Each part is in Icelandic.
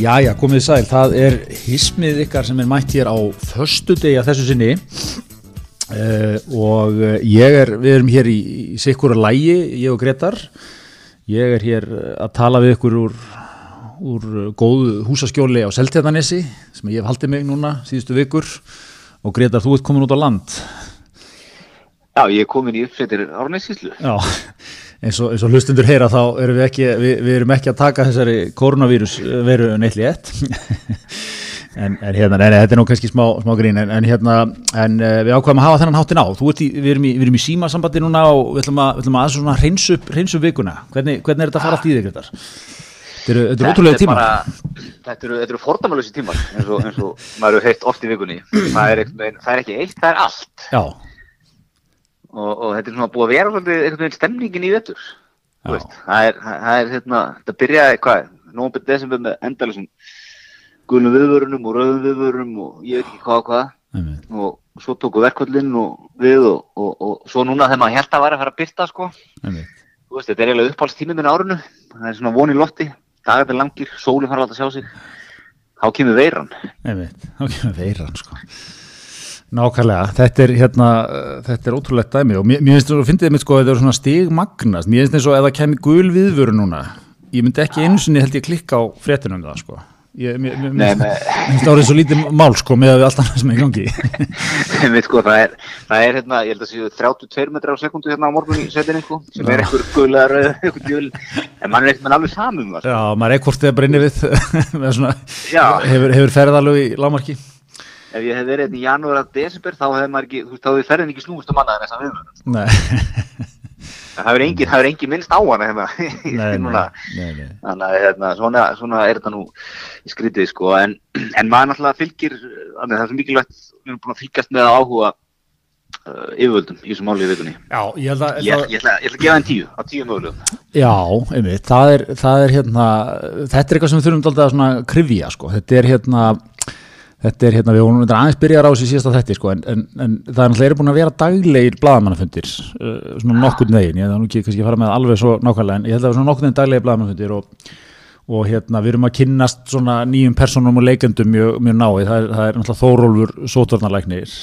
Jæja, komið sæl, það er hismið ykkar sem er mætt hér á förstu degi að þessu sinni. Uh, og eh, ég er, við erum hér í, í sikkura lægi, ég og Gretar. Ég er hér að tala við ykkur úr, úr góðu húsaskjóli á Seltjarnanesi sem ég hef haldið mig núna síðustu vikur. Og Gretar, þú ert komin út á land. Já, ég er komin í uppsveitir Árnæsíslu Já, eins og, eins og hlustundur heyra þá erum við ekki, við, við erum ekki að taka þessari koronavírus veru neitli ett en, en hérna, nei, nei, þetta er nú kannski smá, smá grín en, en hérna, en uh, við ákvæmum að hafa þennan háttin á, þú ert í, við erum í, við erum í símasambandi núna og við ætlum að, við ætlum að svona hreinsu upp, hreinsu upp vikuna, hvernig, hvernig er þetta að fara allt í þig? Þetta eru, þetta eru ótrúlega tíma Þetta eru, eru fordæmalösi tímar eins og, eins og maður hefur heilt oft í vikunni. Það er, það er ekki eitt, það er allt. Já, og, og þetta er svona búið að vera svolítið einhvern veginn stemningin í vettur það er, það er hérna, þetta byrjaði hvað, nógum desember með endalusum gulum viðvörunum og rauðum viðvörunum og ég veit ekki hvað og hvað. Og svo tóku verkvöldin og við og, og, og svo núna þegar maður held að væri að fara að byrta sko, veist, þetta er eiginlega uppáhaldstíminn minn á árinu, það er svona von í lotti. Dagarnir langir, sólinn fara að láta sjá sig. Þá kemur veiran. Þá kemur veiran sko. Nákvæmlega, þetta er hérna, þetta er ótrúlegt dæmi og mér, mér finnst þú að fyndið mitt sko að þetta er svona stigmagnast, mér finnst eins og ef það kemur gul viðvöru núna, ég myndi ekki einu sinni held ég klikka á fréttunum það sko. Ég, mér, mér, Nei, mér finnst það árið svo lítið mál sko með að við allt annað sem er í gangi. Einmitt, sko, það, er, það er hérna, ég held að séu 32 metrar á sekundu hérna á morgun í setinni sko, sem er einhver gular einhver djúl, en mann er með alveg samum það. Já, maður er hvort Ef ég hef verið hérna í janúar að desember þá hefði maður ekki, þú veist, þá hefði ferðin ekki snúist um annað en þess að viðmörnum. Nei, Það hefur engin, engin minnst á hana hérna. nei, nei, Núna. nei, nei. Þannig að hérna, svona, svona er þetta nú í skrítið sko, en, en maður náttúrulega fylgir, þannig að það er svo mikilvægt, við erum búin að fylgjast með áhuga uh, yfirvöldum í þessu máli í vikunni. Já, ég held að... Ég, ég, ætla, ég ætla að gefa þeim tíu, á tíu mögulegum. Já, einmitt, það er, það er hérna, þetta er eitthvað sem við þurfum að svona krifja, sko, þetta er hérna, þetta er hérna, við vorum þetta aðeins byrjar á þessi síðasta þetti, sko, en, en, en það er náttúrulega búin að vera daglegir blaðamannafundir, uh, svona nokkurn veginn, ég það nú ekki kannski að fara með alveg svo nákvæmlega, en ég held að það var svona nokkurn veginn daglegir blaðamannafundir og, og hérna, við erum að kynnast svona nýjum personum og leikendum mjög, mjög náið, það er, það er náttúrulega Þórólfur Sótornarlæknir,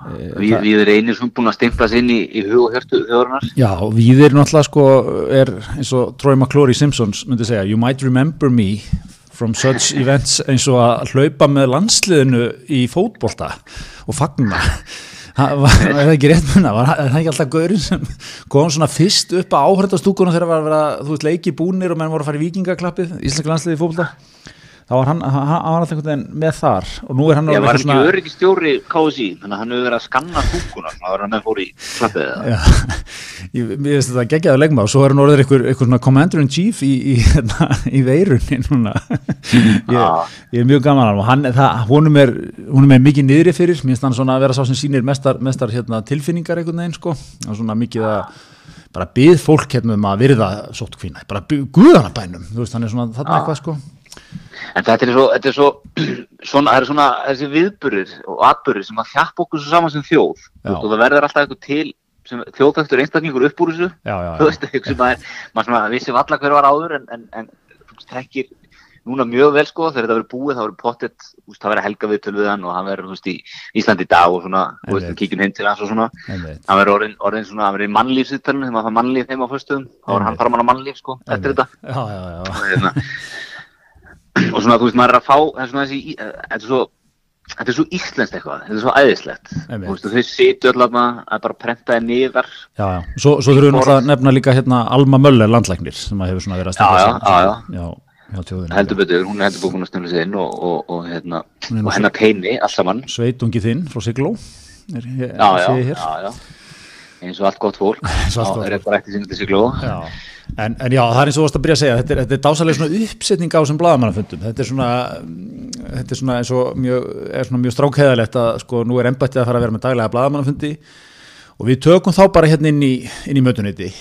Við, við erum einir sem búin að stimpla sig inn í, í hug og hjörtu þjóðarinnar. Já, við erum náttúrulega sko, er eins og Troy McClory Simpsons myndi segja, you might remember me from such events eins og að hlaupa með landsliðinu í fótbolta og fagna. Það er það ekki rétt munna, var er það ekki alltaf gaurinn sem kom svona fyrst upp á áhörðastúkunum þegar var að vera, þú veist, leiki búnir og menn voru að fara í vikingaklappið, Íslenska landsliði í fótbolta þá var hann, hann, hann var alltaf einhvern veginn með þar og nú er hann Ég orðinn var eitthvað ekki öryggistjóri KSI, þannig að hann hefur verið að skanna kúkuna, þannig að hann með fór í klappið ég, mér finnst þetta geggjaðu leikma og svo er hann orðið eitthvað, eitthvað svona commander in chief í, í, hérna, í veirunni núna. Ég, Ah. ég er mjög gaman að hann og hann, það, honum, er, honum er mikið niðri fyrir, mér finnst hann svona að vera sá sem sýnir mestar, mestar hérna, tilfinningar einhvern veginn sko, svona mikið að bara byð fólk hérna um að virða sótkvína, bara guðanabænum. Þú veist, hann er svona þarna Ah. eitthvað sko En þetta er svo, þetta er svo, svona, það er svona þessi viðburir og atburir sem að þjappa okkur svo saman sem þjóð. Já. Og það verður alltaf eitthvað til sem þjóðþægtur einstaklingur upp úr þessu. Þú veist, eitthvað sem maður, maður svona vissi valla hver var áður en, en, en veist, þekkir núna mjög vel sko þegar þetta verður búið þá verður pottet, það verður helga við hann og hann verður, í Íslandi í dag og svona, kíkjum heim til hans og svona. hann verður orðin, orðin svona, hann verður í mannlífsittalinu þegar maður fær mannlíf heim á föstum þá er hann fara mann á mannlíf sko, þetta já, já, já, og, svona þú veist maður er að fá það er svona þessi, eh, þetta er svo þetta er svo íslenskt eitthvað, þetta er svo æðislegt veist þau situ öll að bara prenta þeir niðar já, já. Svo, svo þurfum við náttúrulega að nefna líka hérna Alma Möller landlæknir sem að hefur svona verið að Já, já, já, já. já, já, tjóðina. heldur betur, hún er heldur búin að snöfla sig inn og, og, og, hérna, er og hennar teini allt saman sveitungi þinn frá Sigló er, hér, já, já, hér. já, já eins og allt gott fólk. Þá er bara sinni til sig glóð. En, en já, það er eins og þú varst að byrja að segja þetta er, þetta er dásalega svona uppsetning á þessum blaðamannafundum. Þetta er svona þetta er svona eins og mjög, mjög strákheðalegt að sko nú er embættið að fara að vera með daglega blaðamannafundi og við tökum þá bara hérna inn í, í mötuniti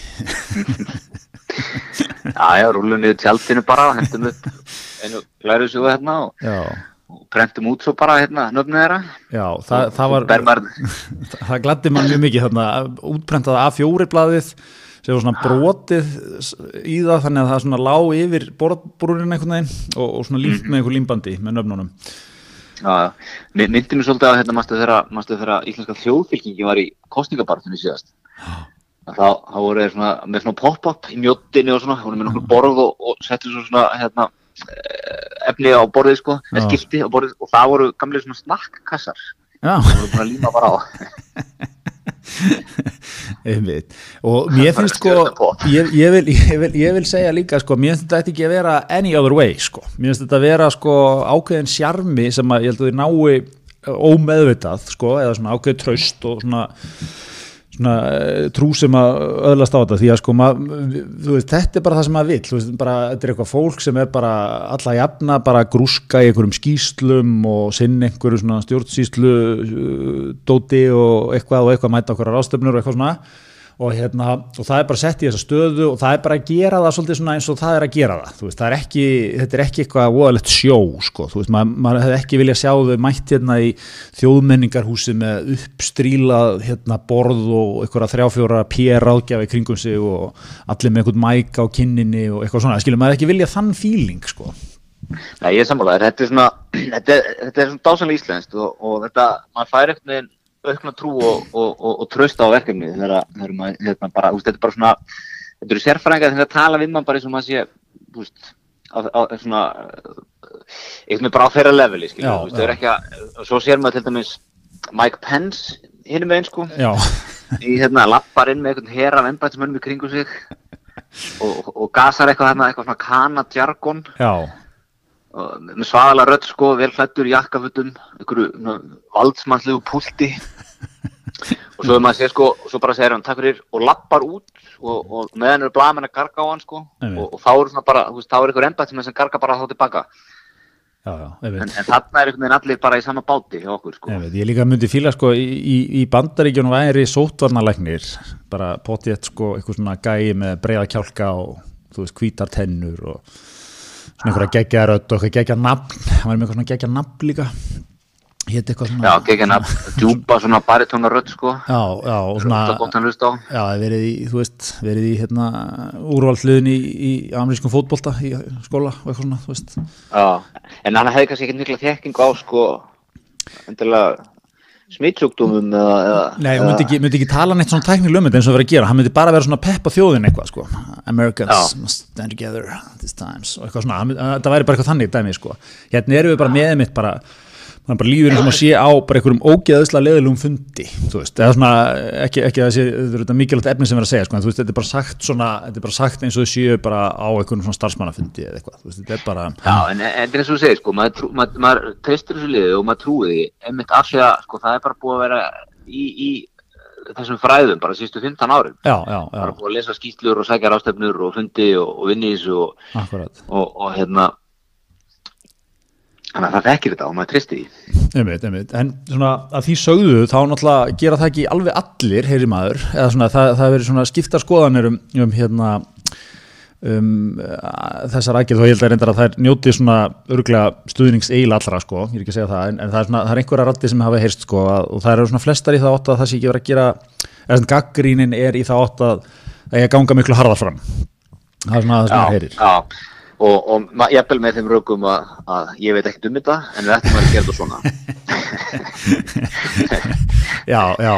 já, já, rúlum niður tjaldinu bara hendum upp einu glæru svo hérna og, Já, og prentum út svo bara hérna nöfnið þeirra. Já, það, það var það gladdi mann mjög mikið þarna. Útprentað A4 blaðið sem var svona brotið í það þannig að það svona lá yfir borðbrúnin einhvern veginn og, og svona líft með einhver límbandi með nöfnunum. Já, myndi mér svolítið að hérna mástu þeirra, íslenska þjóðfylkingi var í kostningabartunni síðast. Þá, þá voru þeir svona með svona pop-up í mjóttinni og svona, voru með nokkur borð og, og settu svo svona hérna efni á borðið sko, eða skilti á borðið og það voru gamlega svona snakkkassar. Það voru búin að líma bara á. einmitt. Og mér finnst sko ég, ég, vil, ég, vil, ég vil segja líka sko, mér finnst þetta ekki að vera any other way sko, mér finnst þetta að vera sko ákveðin sjarmi sem að ég held að þið nái ómeðvitað sko, eða svona ákveðið traust og svona svona eh, trú sem að öðlast á þetta því að sko mað, þú veist, þetta er bara það sem maður vill þú veist, bara, þetta er eitthvað fólk sem er bara alla jafna, bara grúska í einhverjum skýslum og sinna einhverju stjórnsýslu uh, dóti og eitthvað og eitthvað mæta okkur á rástöfnur og eitthvað svona og, hérna, og það er bara sett í þessa stöðu og það er bara að gera það svolítið svona eins og það er að gera það, veist, það er ekki þetta er ekki eitthvað voðalegt sjó sko, þú veist, maður, maður hefði ekki viljað sjá þau mætt hérna í þjóðmenningarhúsi með uppstrílað hérna borð og einhverja þrjáfjóra PR ráðgjafi í kringum sig og allir með einhvern mæk á kinninni og eitthvað svona, skilur maður ekki vilja þann feeling sko, Nei, ég er sammálaður. Þetta er svona, þetta er, þetta er svona dásanlega íslenskt og, og þetta, maður fær eftir aukna trú og, og, og, og tröst á verkefni þegar, maður, hérna bara, úst, þetta er bara svona, þetta eru sérfræðingar þegar að tala við mann bara eins og maður sé, úst, á, á, svona, eitthvað með bara á þeirra leveli, skilja, Já, úst, það er ekki að, og svo sér maður til dæmis Mike Pence hinum með einn, sko, já, í hérna, lappar inn með einhvern her af ennbætismönnum í kringu sig og gasar eitthvað hérna, eitthvað svona kanadjargon. Já svaðalega rödd sko, vel hlættur jakkafutum, einhverju valdsmannslegu púlti. Og svo er maður að segja sko, svo bara segir hann takk fyrir og lappar út og, og meðan eru blaðmenn að garga á hann sko. Og, og þá eru svona bara, þú veist, þá er einhver embættismenn sem garga bara þá tilbaka. Já, já, en, en þarna er einhvern veginn allir bara í sama báti hjá okkur sko. Ég, ég líka myndi fíla sko í, í, í bandaríkjunum væri sótvarnalæknir bara potið sko eitthvað svona gæi með breiða kjálka og þú veist hvítar tennur og svona einhverja geggja rödd og eitthvað geggja nafn. Hann var með eitthvað svona geggja nafn líka. Hétt eitthvað svona já, gegn að djúpa svona baritóna rödd sko. Já, já, og svona já, verið í, þú veist, verið í hérna úrvaldsliðin í, í amerískum fótbolta í skóla og eitthvað svona, þú veist. Já, en hann hefði kannski ekkert mikla þekking á sko endilega smitsjúkdómum eða, eða Nei, hún myndi ekki, myndi ekki tala neitt svona þetta eins og verið að gera, hann myndi bara vera svona peppa þjóðin eitthvað sko, Americans Já. must stand together these times og eitthvað svona, það væri bara eitthvað þannig dæmi sko, hérna erum við bara með mitt bara, hann bara lífur eins og maður sé á bara einhverjum ógeðislega leðilegum fundi þú veist, eða svona, ekki, ekki að sé þetta er mikilvægt efni sem verið að segja sko, en þú veist, þetta er bara sagt svona, þetta er bara sagt eins og þau séu bara á einhverjum svona starfsmannafundi eða eitthvað, þú veist, þetta er bara Já, en, þetta er eins og þú segir, sko, maður, maður, maður treystir þessu liði og maður trúi því, einmitt af því að, sko, það er bara búið að vera í, í þessum fræðum bara sístu 15 árum. já, já, já, Bara búið að lesa skýtlur og sækja rástefnur og fundi og, og vinni í þessu og, og, og hérna, þannig að það þekkir þetta og maður treystir því. Einmitt, einmitt. En svona að því sögðu þá náttúrulega gera það ekki alveg allir heyri maður, eða svona það, það verið svona skiptar skoðanir um, um hérna um þessar aðgerð og ég held að reyndar að það er njótið svona örgulega stuðnings eil allra sko, ég er ekki að segja það en, en það er svona, það er einhverja ratti sem hafa heyrst sko að, og það eru svona flestar í það átt að það sé ekki verið að gera eða svona gaggrínin er í það átt að það er að ganga miklu harðar fram það er svona það sem það heyrir já. Og, og jafnvel með þeim rökum að, að ég veit ekkert um þetta, en við ættum að gera þetta svona. Já, já,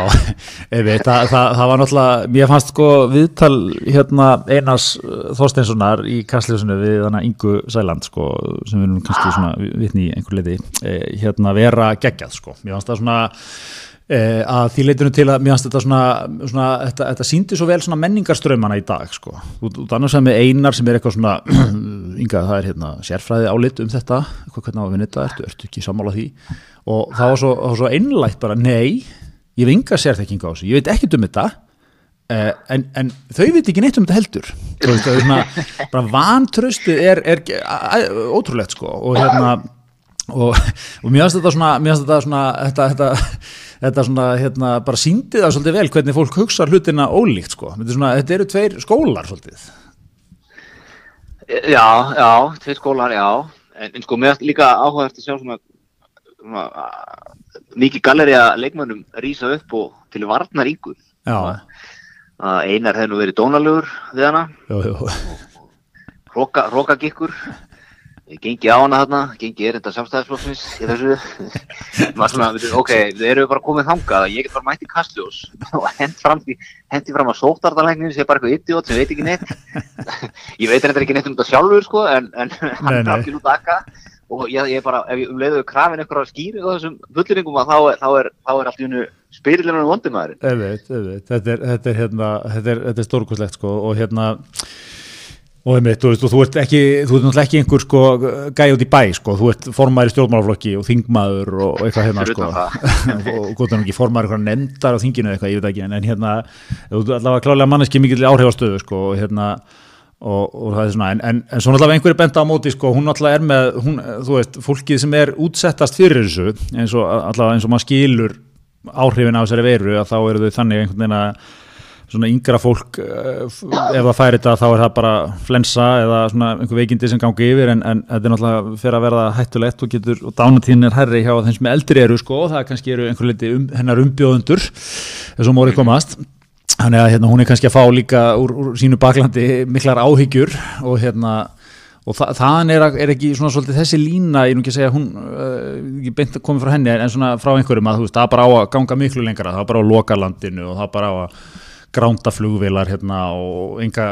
einmitt, það, það, það var náttúrulega, mér fannst sko viðtal hérna Einars uh, Þorsteinssonar í kastljósinu við hana Ingu Sæland sko, sem við erum kannski svona vitni í einhver leiti, eh, hérna vera geggjað sko, mér fannst það svona eh, að því leitinu til að mér fannst þetta svona, svona þetta, þetta síndi svo vel svona menningarströmmana í dag sko, út, út annars sem með Einar sem er eitthvað svona, Inga það er hérna sérfræði álit um þetta, eitthvað hvernig á að vinna þetta, ertu, ertu ekki sammála því? Og það var svo, svo einlægt bara, nei ég hef enga sérþekkingu á þessu, ég veit ekkert um þetta uh, en, en þau veit ekki neitt um þetta heldur. Veist, svona, bara vantröstið er, er ótrúlegt sko. Og hérna og, og mér finnst þetta svona, þetta svona þetta, þetta, þetta svona hérna, bara síndi það svolítið vel hvernig fólk hugsa hlutina ólíkt sko, þetta, svona, þetta eru tveir skólar svolítið Já, já, tveir skólar, já. En, en sko, mér finnst líka áhugavert að sjá svona, svona mikið galleri að leikmönnum rýsa upp og til varnar yngur. já, að einar hefði nú verið dónalegur við hana, jú, jú. hróka, hróka gikkur gengi á hana þarna, gengi er þetta samstæðisflokksins í þessu. Svona, ok, við erum bara komið þangað að ég get bara mætt í kastljós. Og hent fram, hendi fram að sóttartalækninu sé bara eitthvað idiot sem veit ekki neitt. Ég veit þetta ekki neitt um þetta sjálfur sko, en, en hann Nei, er nei. ekki út akka og ég, ég bara, ef ég um leiðu krafin einhverja skýri á þessum fulliringum að þá er, þá er, þá er allt í hennu spyrilinu vondumæður Einmitt, einmitt. Þetta er, þetta er, hérna, þetta er, þetta er stórkoslegt sko. Og hérna og einmitt, þú veist, þú ert ekki þú ert náttúrulega ekki einhver sko gæði út í bæ sko, þú ert formæri stjórnmálaflokki og þingmaður og, eitthvað hérna sko. og gott en ekki formæri eitthvað nefndar á þinginu eitthvað, ég veit ekki, en, en hérna þú ert allavega klálega manneski mikill áhrifastöðu sko og hérna og, og það er svona, en, en, en svo náttúrulega einhverju benda á móti sko, hún náttúrulega er með hún, þú veist, fólkið sem er útsettast fyrir þessu eins og allavega eins og maður skilur áhrifin á þessari veru að þá eru þau þannig einhvern veginn að svona yngra fólk eh, ef það færi þetta þá er það bara flensa eða svona einhver veikindi sem gangi yfir en, en þetta er náttúrulega fyrir að verða hættulegt og getur og dánatíðin er herri hjá þeim sem eldri eru sko og það kannski eru einhver liti um, hennar umbjóðundur eins og mórið komast. Þannig að hérna, hún er kannski að fá líka úr, úr sínu baklandi miklar áhyggjur og hérna og þa þaðan er, er ekki svona svolítið þessi lína ég nú ekki að segja hún uh, beint að koma frá henni en svona frá einhverjum að þú veist það bara á að ganga miklu lengra það bara á að loka landinu og það bara á að gránda flugvélar hérna og enga,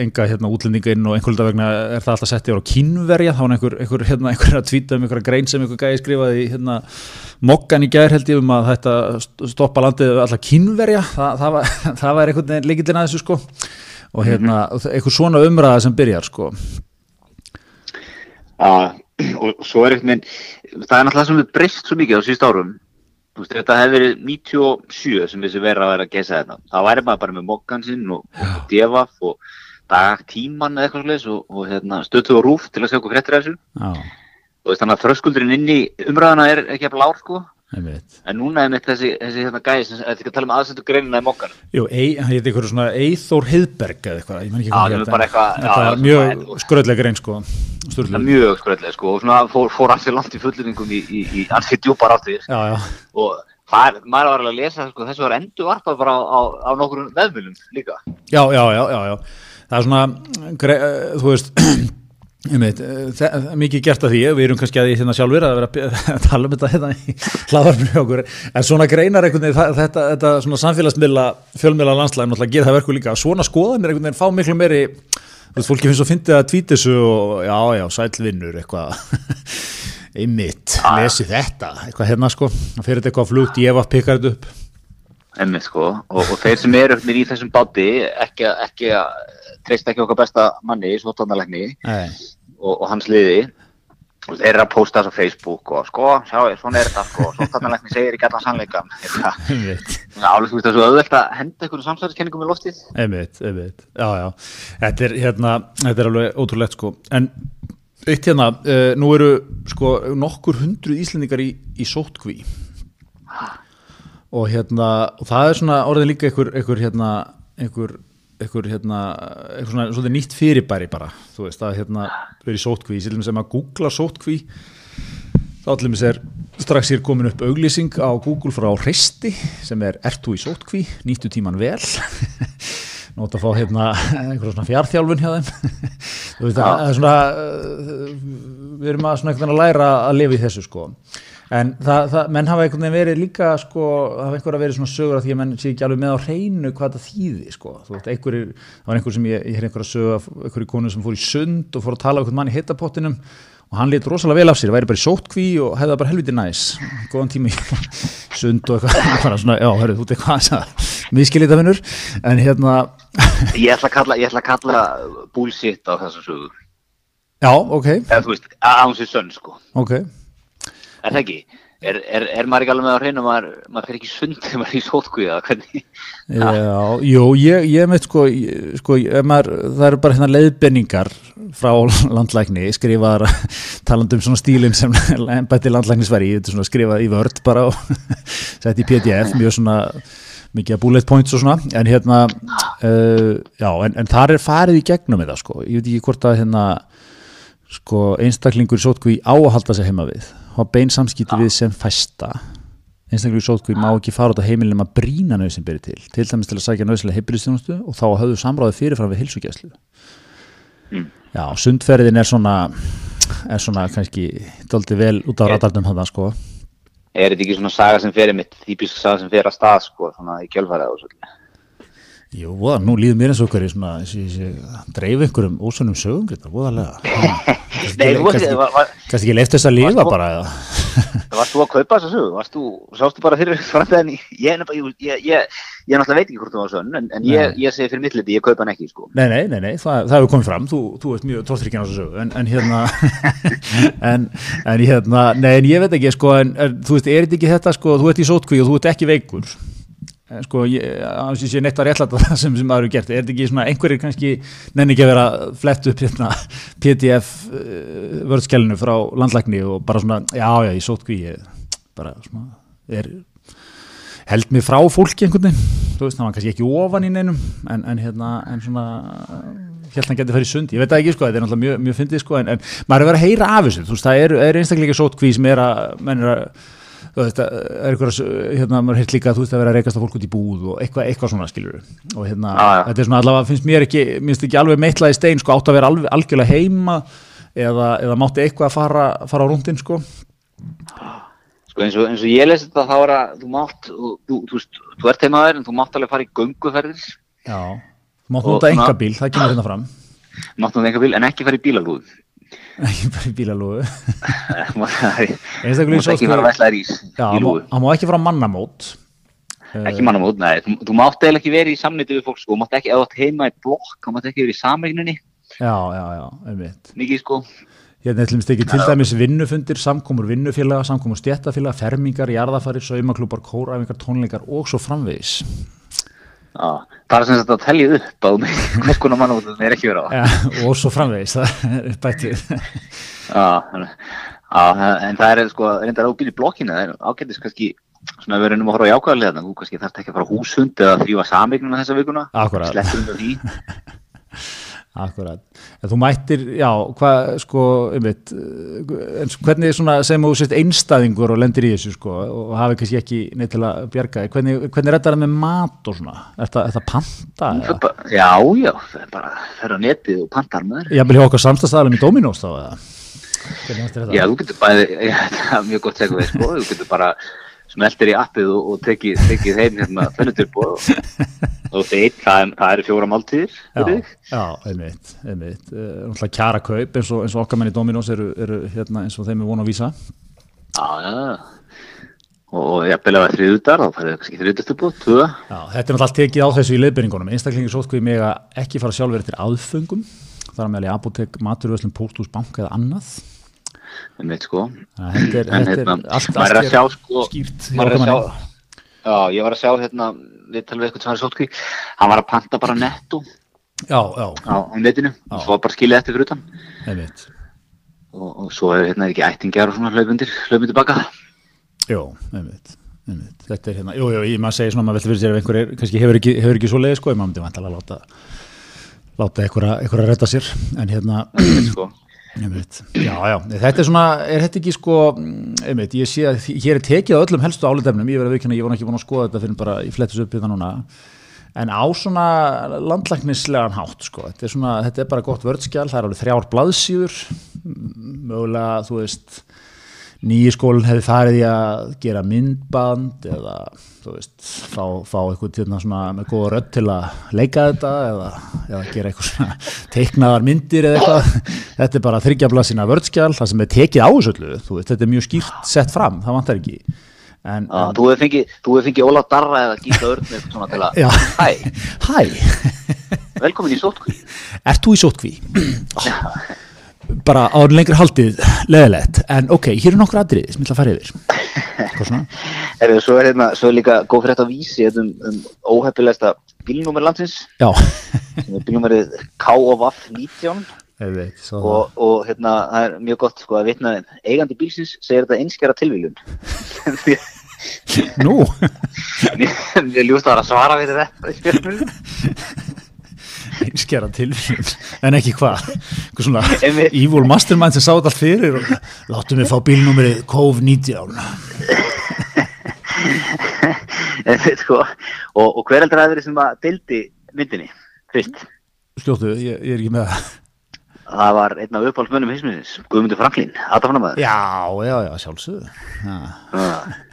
enga hérna útlendinga inn og einhverjum vegna er það alltaf sett yfir á kínverja þá er einhver, einhver, hérna, einhver að tvíta um einhverja grein sem einhver gæði skrifaði hérna mokkan í gær held ég um að þetta stoppa landið alltaf kínverja. Það, það, var, það var einhvern veginn líkillin að þessu sko. Og hérna einhver svona umræða sem byrjar sko. Já, og svo er einhvern veginn, það er náttúrulega sem við breyst svo mikið á síðust árum. Þú veist, þetta hefði verið 97 sem þessi vera að vera að gesa þetta. Það væri maður bara með mokkan sinn og, og devaf og dagtíman eða eitthvað slags og, og hérna, stötu og rúf til að segja okkur fréttir af þessu. Og þannig að þröskuldurinn inn í umræðana er ekki að lár sko. En núna er mitt þessi, þessi hérna gæði sem, þetta tala um aðsendu greinina í mokkan. Jú, ei, hann heiti einhverju svona Eithór Heiðberg eða eitthvað, ég menn ekki Já, hvað bara en eitthvað- Þetta já, er svona- mjög skröðlega grein sko Það er Sturlu mjög skröðlega sko og svona fór, fór alls í langt í fullurningum í, í, í ansi djúpar áttir. Já, já, og það maður var alveg að lesa sko, þessu var endur varpað bara á, á, á nokkur veðmjölum líka já, já, já, já, já. Það er svona, eh, þú veist Einmitt, eh, mikið gert af því, við erum kannski að því hérna sjálfur að vera að tala um þetta hérna í hlaðvarpinu hjá okkur, en svona greinar einhvern veginn, þetta, þetta svona samfélagsmiðla fjölmiðla landslæðin náttúrulega gera það verku líka. Svona skoðanir einhvern veginn fá miklu meiri þú veist, fólki finnst að fyndi að tvíti þessu og já, já, sælvinnur eitthvað. Einmitt, lesi þetta eitthvað hérna sko, það fyrir þetta eitthvað flugt ég var pikkar þetta upp emmi sko. Og, og þeir sem eru í þessum báti ekki, að- ekki að treysta ekki okkar besta manni, svotandalegni Nei, og, og hans liði. Og þeir eru að posta þessu á Facebook og sko, sjá, svona er þetta sko, svotandalegni segir ekki allan sannleikan einmitt. Álega þú veist það svo auðvelt að henda einhverjum samsæðiskenningum í loftið. Einmitt, einmitt, já, já. Þetta er, hérna, þetta er alveg ótrúlegt sko. En eitt hérna uh, Nú eru sko nokkur hundruð Íslendingar í, í sótkví Og hérna Og það er svona orðin líka einhver, einhver hérna einhver, einhver hérna einhver svona, svona nýtt fyrirbæri bara Þú veist, að hérna verið sótkví Sýlum sem að googla sótkví þá allir með sér strax er komin upp auglýsing á Google frá Hristi sem er Ertu í sótkví, nýttu tíman vel. Nót að fá hérna einhverjum svona fjárþjálfun hjá þeim. Þú veist það er svona uh, við erum að svona veginn að læra að lifa í þessu sko en það, það, menn hafa einhvern veginn verið líka sko, hafa einhverja verið svona sögur af því að menn sé ekki alveg með á hreinu hvað það þýði sko, þú veist, einhverjir það var einhver sem ég, ég hér einhverja sögu af einhverju konu sem fór í sund og fór að tala um einhvern mann í hittapottinum og hann lit rosalega vel af sér, væri bara í sótkví og hefði það bara helviti næs, góðan tími sund og eitthvað, svona, já, hörru, þú veit eitthvað, miskilita vinnur, en hérna, ég ætla að kalla, ég ætla að kalla bullshit á þessum sögu já, ok, eða þú veist, án sér sönn sko. Ok, er það ekki? Er, er, er maður ekki alveg með á hreinu maður, maður fyrir ekki sund þegar maður er í sótkví eða hvernig? já, jú, ég, ég veit sko, sko, maður, það eru bara hérna leiðbenningar frá landlækni, skrifaðar talandi um svona stílinn sem bætti landlæknisveri, þetta er svona skrifað í vörd bara og sett í pdf, mjög svona mikið bullet points og svona en hérna, uh, já, en, en þar er farið í gegnum þetta sko, ég veit ekki hvort að hérna sko einstaklingur í sótkví á að halda sig heima við hafa bein samskipti við sem fæsta einstaklega í sótkví má ekki fara út á heimilin að brína nöðsinn byrja til, til dæmis til að sækja nöðslega heilbyrðistjónustu og þá höfðu samráði fyrirfram við hilsugjæslu Mm. Já, sundferðin er svona er svona kannski doldi vel út á radarnum hann sko Er þetta ekki svona saga sem fer mitt, típisk saga sem fer að stað, sko, svona í kjölfarið og svolítið? Jú, voða, nú líður mér eins og í svona, þessi, dreif einhverjum ósönum sögum, þetta, voðalega. Veist, var, var, Kannski ekki leift þess að þú- bara eða? Varst þú að kaupa þessa sögu? Varst þú, sástu bara fyrir framtæðin í, ég, er náttúrulega veit ekki hvort þú var sönn, en, en ég, segi fyrir mitt liti, ég kaupa hann ekki, sko. Nei, nei, nei, nei, það, það hefur komið fram, þú, þú ert mjög tórþryggjan á þessu sögu, en, en hérna, en, en hérna, nei, en ég veit ekki, sko, en, þú veist, er þetta ekki þetta, sko, þú ert í sótkví og þú ert ekki veikur, sko, ég, að ég sé neitt að réttlæta það sem, sem maður eru gert, er þetta ekki svona, einhverjir kannski nenni ekki að vera flett upp hérna PDF uh, vörðskjælinu frá landlækni og bara svona, já, já, ég sótkví, ég bara svona, er, held mig frá fólki einhvern veginn, þú veist, það var kannski ekki ofan í neinum, en, en hérna, en svona, hann getið farið í sund, ég veit það ekki, sko, þetta er náttúrulega mjög, mjög fyndið, sko, en, en maður er vera að heyra af þessu, þú veist, það eru er einstaklega sótkví sem er að, menn er að, það er einhverja, hérna, maður heilt líka, þú veist, að vera að reykast á fólk út í búð og eitthvað, eitthvað svona, skilur og hérna, Já, já. þetta er svona allavega, finnst mér ekki, minnst ekki alveg meitlað í stein, sko, átt að vera alveg, algjörlega heima eða, eða mátti eitthvað að fara, fara á rúndin, sko, Sko eins og, eins og ég lesi þetta þá er að þú mátt, þú, þú, þú, þú ert heimaður en þú mátt alveg fara í gönguferðir, já, þú mátt nota enga bíl, það kemur hérna fram, mátt nú einhver bíl en ekki fara í bílalúð. Ekki bara í mátt einstaklega í ekki rís já, í má- lúðu. hann má ekki fara á mannamót, Ekki mannamót, nei, þú, þú mátt eiginlega ekki verið í samnýttu við fólk, sko, þú mátt ekki, átt heima í blokk, þú mátt ekki verið í samregninni, já, já, já, einmitt. mikið, sko. Hérna ætlum við ekki til dæmis vinnufundir, samkomur vinnufélaga, samkomur stjættafélaga, fermingar, jarðafari, saumaklúpar, kóraæfingar, tónleikar og svo framvegis. Það er sem sagt að telja upp að hvers konar það er ekki verið á. Ja, og svo framvegis, það er bætið. En- það er sko, reyndar á bíl í blokkinu, það er ágættis kannski, svona við reynum að horfa á jákvæðarlega, þannig að þú kannski þarft ekki að fara á húshund eða þrýfa samegnuna þessa vikuna. Akkúrat. Akkurat. En þú mættir, já, hvað, sko, einmitt, eh, en hvernig svona, sem þú sést einstæðingur og lendir í þessu, sko, og hafi kannski ekki neitt til að bjarga þig, hvernig, hvernig reddar það með mat og svona? Er það, panta? Bara- Já, já, það er bara, það er á netið og pantar með þér. Ég vil hjá okkar samstæðstæðalum í Dominós þá, eða? Já, þú getur bæði, já, það er mjög gott segja við, sko, þú getur bara smeltir í appið og, og tekið, tekið heim hérna fennutilbúð og, og þeir, það, er- það eru fjóra máltíðir Já, já, einmitt, einmitt. Uh, kjara kaup eins og, eins og okkar menn í Dominós eru, eru hérna eins og þeim er vona að vísa. Já, já, og, og jafnvel ef það er þriðudar, þá færðu kannski þriðudastilbúð, tvö. Já, þetta er náttúrulega tekið á þessu í leiðbyrningunum. Einstaklingi sótkvíð mig að ekki fara sjálfur til aðföngum. Það er meðal í apotek, maturvöslum, pósthús, banka eða annað. Um veit sko þetta er, En þetta er hérna, allt, að sjá sko skýrt já, ég var að sjá hérna við talum við eitthvað sem var í sótkví hann var að panta bara netto Já, já, á, netinu. Og svo bara skilið eftir fyrir utan. Og, og svo er hérna ekki ættingjar og svona hlaupundir hlaupundir baka. Jó, einmitt. einmitt. Þetta er hérna, jú, jú, ég maður segir svona, maður veldur fyrir sér ef einhver er, kannski hefur ekki, hefur ekki svo leiði sko, ég maður myndi vantalega láta láta einhverja, einhverja að redda sér. En hérna, sko. Já, já, þetta er svona er þetta ekki sko, einmitt ég sé að hér er tekið á öllum helstu álitefnum ég verið að vikina, ég nú ekki búin að skoða þetta fyrir bara í flettis upp þetta núna. En á svona landlæknislegan hátt sko, þetta er svona, þetta er bara gott vördskjál, það er alveg þrjár blaðsíður mögulega, þú veist nýji skólinn hefði farið í að gera myndband eða þú veist, fá, fá eitthvað til svona með góða rödd til að leika þetta eða, eða gera eitthvað svona teiknaðar myndir eða eitthvað. Þetta er bara þryggjabla sína vördskjál það sem er tekið á þessu öllu, þú veist, þetta er mjög skýrt sett fram, það vantar ekki. En, Já, þú hefur fengið, þú hefur fengið Óla Darra eða Gísla Örn eitthvað svona til að Já. hæ, hæ, velkomin í sótkví ert þú í sótkví? bara á lengri haldið leðilegt, en ok, hér er nokkur atriði sem ég ætla að fara yfir. Er, svo, er, hérna, svo er líka góð fyrir þetta vísi hérna um, um óheppilegsta bílnúmer landsins. Er bílnúmerið KOVAF 19 ég veit, svo það og, og hérna, það er mjög gott sko að vitna þeim. Eigandi bílsins segir þetta einskjara tilvíljun. Nú, Mér ljúst að það að svara við þetta. einskjara tilfjörn, en ekki hvað, hvað svona evil mastermind sem sá þetta allt fyrir og láttu mig fá bílnúmerið COV-19. sko, og, og hver heldur að það verið sem að dildi myndinni fyrst? Skjóttu, ég, ég er ekki með það. Það var einn af uppáhaldsmönnum hinsmiðins, Guðmundur Franklín, aðtafnamaður. Já, já, já, sjálfsögðu. Já.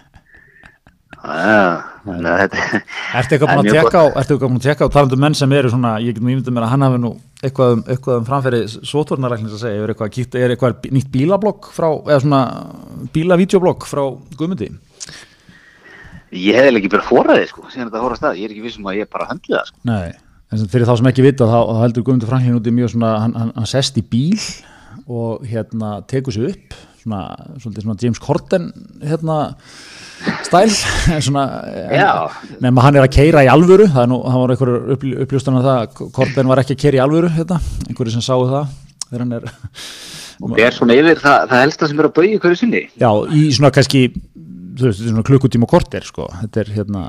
Að Ertu eitthvað búin að tekka á, ertu eitthvað búin að tekka á talandu menn sem eru svona, ég get nú ímyndið mér að hann hafi nú eitthvað um, eitthvað um framfæri sótvornaræknins að segja, er eitthvað, er eitthvað nýtt bílablokk frá, eða svona bílavídeoblokk frá Guðmundi? Ég hef ekki bara fóraði sko, síðan þetta hóra stað, ég er ekki vissum að ég bara höndli það sko. Nei, en sem fyrir þá sem ekki vita þá, þá heldur Guðmundur Franklin úti mjög svona, hann, hann, hann sest í bíl og hérna tekur sér upp, svona, svona James Corden, hérna, stæl nema hann er að keira í alvöru það nú, var einhverjur upp, uppljóstan af það, Korten var ekki að keira í alvöru hérna, einhverju sem sáu það þegar hann er og það er svona yfir það, það helsta sem er að bauði hverju sinni. Já, í svona kannski veist, svona klukkutíma korter sko þetta er hérna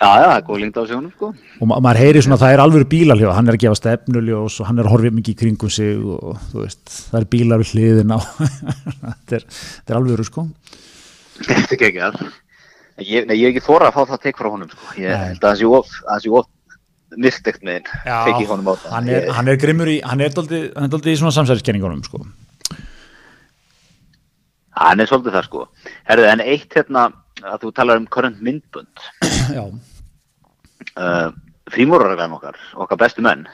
já, já, það er góð lengt á sjónum sko. Og ma maður heyri svona, það er alvöru bílaljóð hann er að gefa stefnuljós og hann er að horfið mikið í kringum sig og þú veist, það er bílar við hliðin á þetta er, er alvöru sko. Þetta er ekki að Ég, ég hef ekki þóra að fá það tek frá honum sko. ég held að það sé of, myrktegt með hinn, tekið honum á það. hann er, hann er grimmur í, hann er doldið í svona samsæðiskenningunum sko. hann er svolítið það sko. Herðu, en eitt hérna að þú talar um current myndbund já uh, frímúraraglan okkar, okkar bestu menn.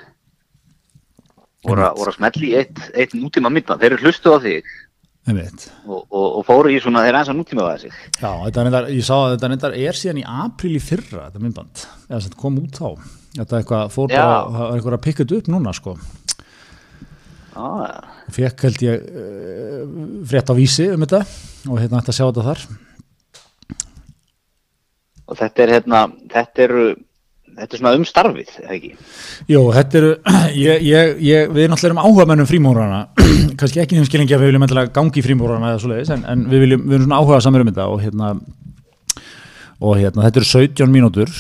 Voru að smelli eitt, eitt nútíma myndband, þeir eru hlustu á þig. Og, og, og fóru í svona, þeir er eins og nútíma það sig. Já, þetta er, ég sá að þetta reyndar er síðan í apríl í fyrra, þetta myndband. Eða þetta kom út þá. Þetta eitthvað fór bara, það er eitthvað að pikka þetta upp núna sko. Ah. fekk held ég uh, frétt á vísi um þetta og hérna ætti að sjá þetta þar. Og þetta er hérna þetta eru Þetta er svona um starfið, eða ekki? Jó, þetta eru, ég, ég, ég, við náttúrulega erum áhuga mennum frímúrana, kannski ekki þeim skilningi að við viljum endilega gangi í frímúrana eða svo leiðis, en, en við, viljum, við erum svona áhuga samir um þetta og hérna, og hérna, þetta eru 17 mínútur,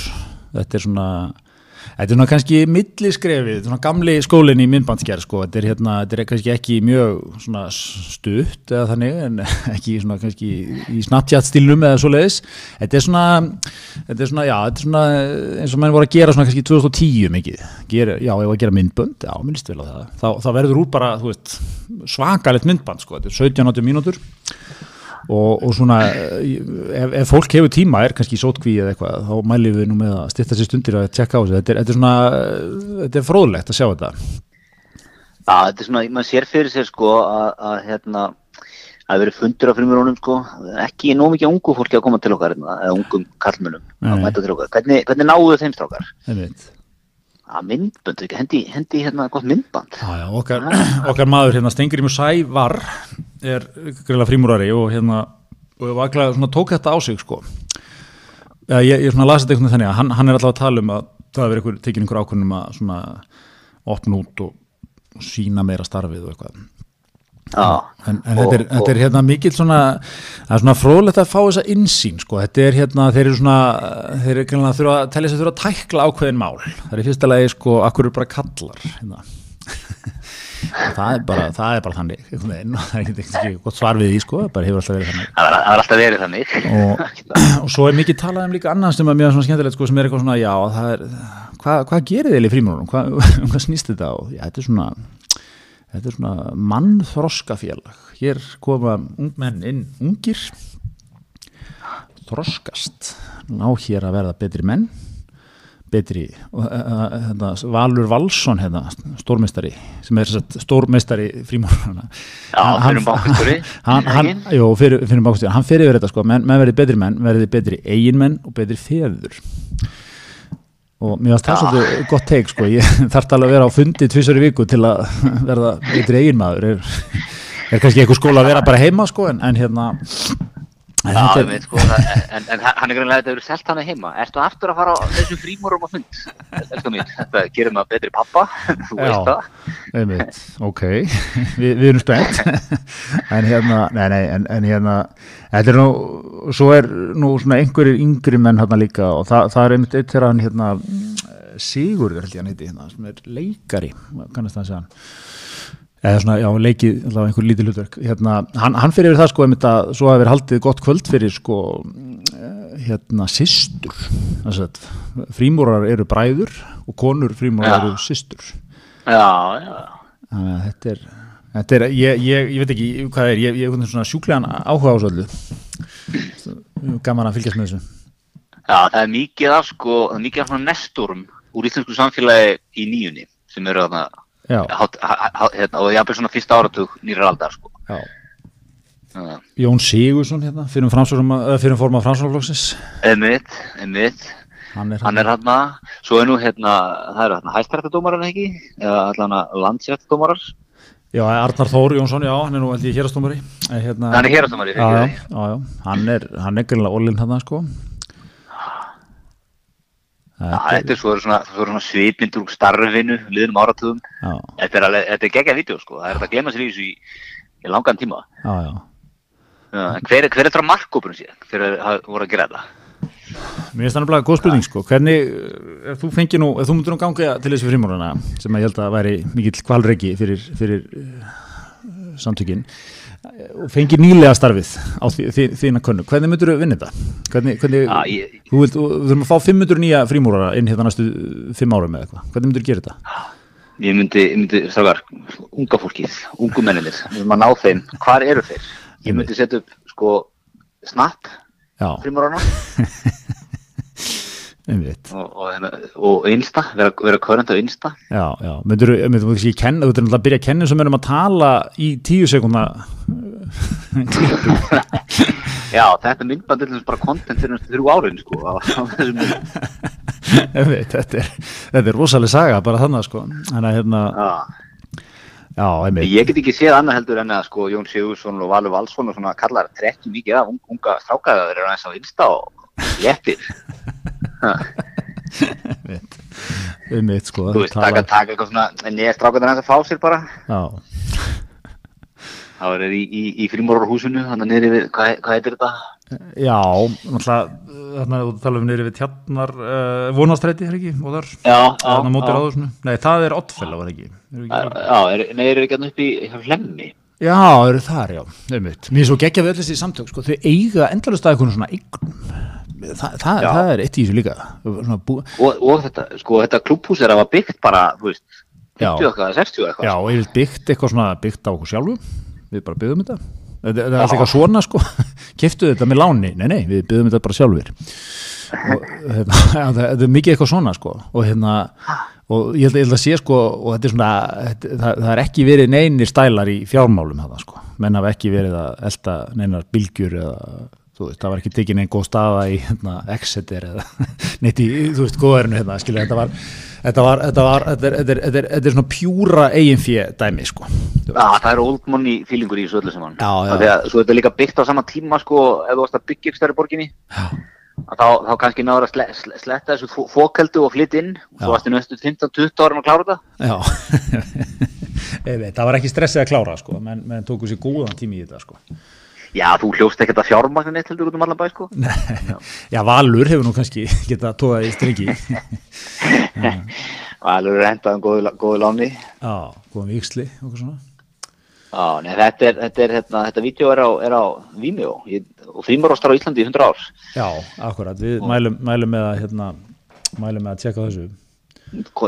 þetta er svona, þetta er svona kannski milliskrefið, svona gamli skólinn í myndbandsgerð, sko, þetta er hérna, þetta er kannski ekki mjög stutt eða þannig, en ekki svona kannski í Snapchat stílum eða svo leiðis, þetta er svona, þetta er svona, já, þetta er svona eins og menn voru að gera svona kannski 2010 mikið, gera, já, ég var að gera myndbönd, já, minnst vel á það, þá, þá verður úr bara, þú veist, svakalegt myndband, sko, þetta er 17-80 mínútur og, og svona ef, ef fólk hefur tíma er kannski sótkví eða eitthvað þá mælum við nú með að styrta sér stundir að tjekka á þessu, þetta er, þetta er svona þetta er fróðlegt að sjá þetta. Já, þetta er svona, maður sér fyrir sér sko að, að hérna að verið fundur af frimurunum sko. Ekki nóg mikið ungu fólki að koma til okkar hérna, eða ungum kallmönum að mæta til okkar. Hvernig, hvernig náðu þeim strákar? Að myndbönd, hendi, hendi hérna gott myndband. Já, já, okkar, okkar maður hérna Stengri Sævar er greiðlega frímúrari og hérna og vaklega, svona, tók þetta á sig sko. Ja, ég, ég svona lasi þetta einhvern veginn þannig að hann, hann er alltaf að tala um að það hefur einhver, tekið einhver ákvörnum að svona opna út og, og sína meira starfið og eitthvað. Já, en, en og, þetta, er, þetta er hérna mikil svona það er svona fróðlegt að fá þessa insýn sko, þetta er hérna, þeir eru svona þeir eru kannan að þurfa að tellja sér þurfa að tækla ákveðin mál, það er í fyrsta lagi sko, akkur eru bara kallar hérna. Það er bara það er bara þannig, það er ekki gott svar við því sko, það bara hefur alltaf verið þannig. Það er alltaf verið þannig. Og, og svo er mikið talað um líka annars sem er mjög svona skemmtilegt sko, sem er eitthvað svona, já, það er hvað, hvað gerir þið í frímjónum, hvað, hvað snýst þetta á, já, þetta er svona þetta er svona mannþroskafélag. Hér koma ungmenn inn ungir. Þroskast. Ná hér að verða betri menn betri hérna, Valur Valsson hérna, stórmestari sem er stórmestari fyrir bákustúri fyrir bákustúri, hann fyrir yfir þetta sko menn, menn verði betri menn, verði betri eiginmenn og betri feður. Og mér finnst það svolítið gott teik sko, ég þarf alveg að vera á fundi tvísar í viku til að verða betri eiginmaður. Er, er kannski eitthvað skóla að vera bara heima sko en, en hérna Já, er... veit, sko, en, en hann er greinlega að þetta eru selt hann heima. Ertu aftur að fara á þessum frímórum á fund? Þetta gerir maður betri pappa? Þú veist það. einmitt, ok, Vi, við erum spennt. En hérna nei, nei, en, en hérna þetta er nú, svo er nú svona einhverjir yngri menn hérna líka og það, það er einmitt eitt þegar hann hérna Sigurður held ég hann heiti hérna sem er leikari, kannast það að segja hann eða svona, já, leikið allavega einhver lítið hlutverk. Hérna, hann, hann fyrir það sko, einmitt að svo verið haldið gott kvöld fyrir sko hérna systur. Þessat, frímúrar eru bræður og konur frímúrar eru systur. Já, já. að þetta er, þetta er ég, ég, ég veit ekki hvað er ég, er svona sjúklegan áhuga á svo öllu. Gaman að fylgjast með þessu. Já, það er mikið af sko, það er mikið af svona nesturum úr íslensku samfélagi í nýjunni sem eru þarna, hát, hérna, og ég hafði svona fyrsta áratug nýra aldar sko. Jón Sigursson hérna, fyrir, fyrir forma framsvárflokksins Einmitt, einmitt, hann er, hann er hérna, svo er nú hérna, það eru hérna hæstarættadómarar ekki, eða allan að landsrættadómarar, já, Arnar Þór Jónsson, já, hann er nú held ég hérastómari hérna, hann er hérastómari, já, já, já, hann er hann er gælilega ólinn hann sko þetta er svona, svona svipmyndur úr starfinu, liðnum áratugum, þetta er alveg, þetta er geggjað vídeo sko, það er að glemma sér í þessu í, í langan tíma. já, já. En hver, er- hver er þetta markkópurinn síðan, þegar það voru að gera þetta? Mér finnst það nefnilega góð spurning sko, hvernig, ef þú fengir nú, ef þú myndir nú ganga til þessi frímúrana, sem að ég held að væri mikill kvalreiki fyrir, fyrir uh, samtökin, eh, og fengir nýlega starfið á því, því, þína könnu, hvernig myndir þú vinna þetta? Hvernig, hvernig, Já, ég, þú vilt, þurfum að fá 500 nýja frímúrara inn hérna næstu 5 árum eða eitthvað, hvernig myndir þú gera þetta? ég myndi, ég myndi, strákar, unga fólkið, ungu menninir, við erum að ná þeim, hvar eru þeir? Ég myndi setja upp, sko, Snap, Já, frimurana, einmitt. og, og, hérna- og Insta, vera, vera körnandi á Insta. Já, já, myndir þú, myndir þú ekki kenna, þú myndir alltaf að byrja að kenna sem erum að tala í tíu klippum. Já, þetta myndband er bara content fyrir næstu þrjú árin, sko, á, á. Einmitt, þetta er, þetta er rosalega saga bara þannig sko þannig að hérna, Já. Ég get ekki séð annað heldur en að, sko, Jón Sigursson og Valur Valsson og svona kallar trekki mikið af un- unga strákaða þeir eru aðeins á Insta og léttir. einmitt, einmitt sko taka, taka eitthvað svona, neða strákaða aðeins að fá sér bara. já, Það var í, í, í frímorarhúsinu, þannig niður við, hvað, hvað heitir þetta? já, náttúrulega þarna þú tala um niður við tjarnar uh, vonastræti, er ekki, og þar Já, þarna móti ráðusinu, nei, það er var ekki, er ekki Já, er, nei, eru ekki hann upp í hlemmi? já, eru þar, já, einmitt. Mér er svo geggja við öll þessi samtök, sko, þau eiga endalust að eitthvað svona eignum. Þa, það, það er eitt í þessu líka. Svona bú, Og, og þetta, sko, þetta klubhús er að byggt bara, þú veist, Já. 50 eitthvað, 60 eitthvað. Já, og ég vil byggt eitthvað svona byggt á okkur sjálfum við bara byggðum þetta. Þetta er alltaf eitthvað svona sko. Keftu þetta með láni, nei nei, við byggðum þetta bara sjálfur og hérna, já, það, er mikið eitthvað svona sko. Og hérna og ég held, ég held að sé sko og þetta er svona, þetta, það, það er ekki verið neinir stælar í fjármálum það sko. Menn hafa ekki verið að elda neinar bylgjur eða þú veist, það var ekki tekin einn góð staða í hérna, Exeter eða neitt í, þú veist, góðarinu hérna, skilja, þetta var þetta var, þetta var, þetta er, þetta er, þetta er, þetta er svona pjúra eigin fjö dæmi, sko Þú Já, það er old money feelingur í þessu öllu saman. Já, já. Að, svo þetta er líka byggt á sama tíma, sko, ef þú varst að byggja ykkur stærri borginni, þá, þá kannski náður að sle, sle, sletta þessu fó- fókeldu og flytt inn, og Já. svo varstu næstu 15-20 árum að klára þetta. já það var ekki stressið að klára, sko menn, menn tóku sér góðan tími í þetta, sko Já, þú hljóst ekkert að fjármagnin eitt heldur út um allan bæ, sko. Já, Valur hefur nú kannski getað tóðað í strengi Og alveg er hendaðum góðu, góðu láni. Já, góðan viksli, okkur svona Já, nei, þetta er, þetta er, hérna, þetta vídeo er á, er á Vimeo, ég, og frímorostar á Íslandi í 100 ár. Já, akkurat, við mælum, mælum með að hérna, mælum með að tjekka þessu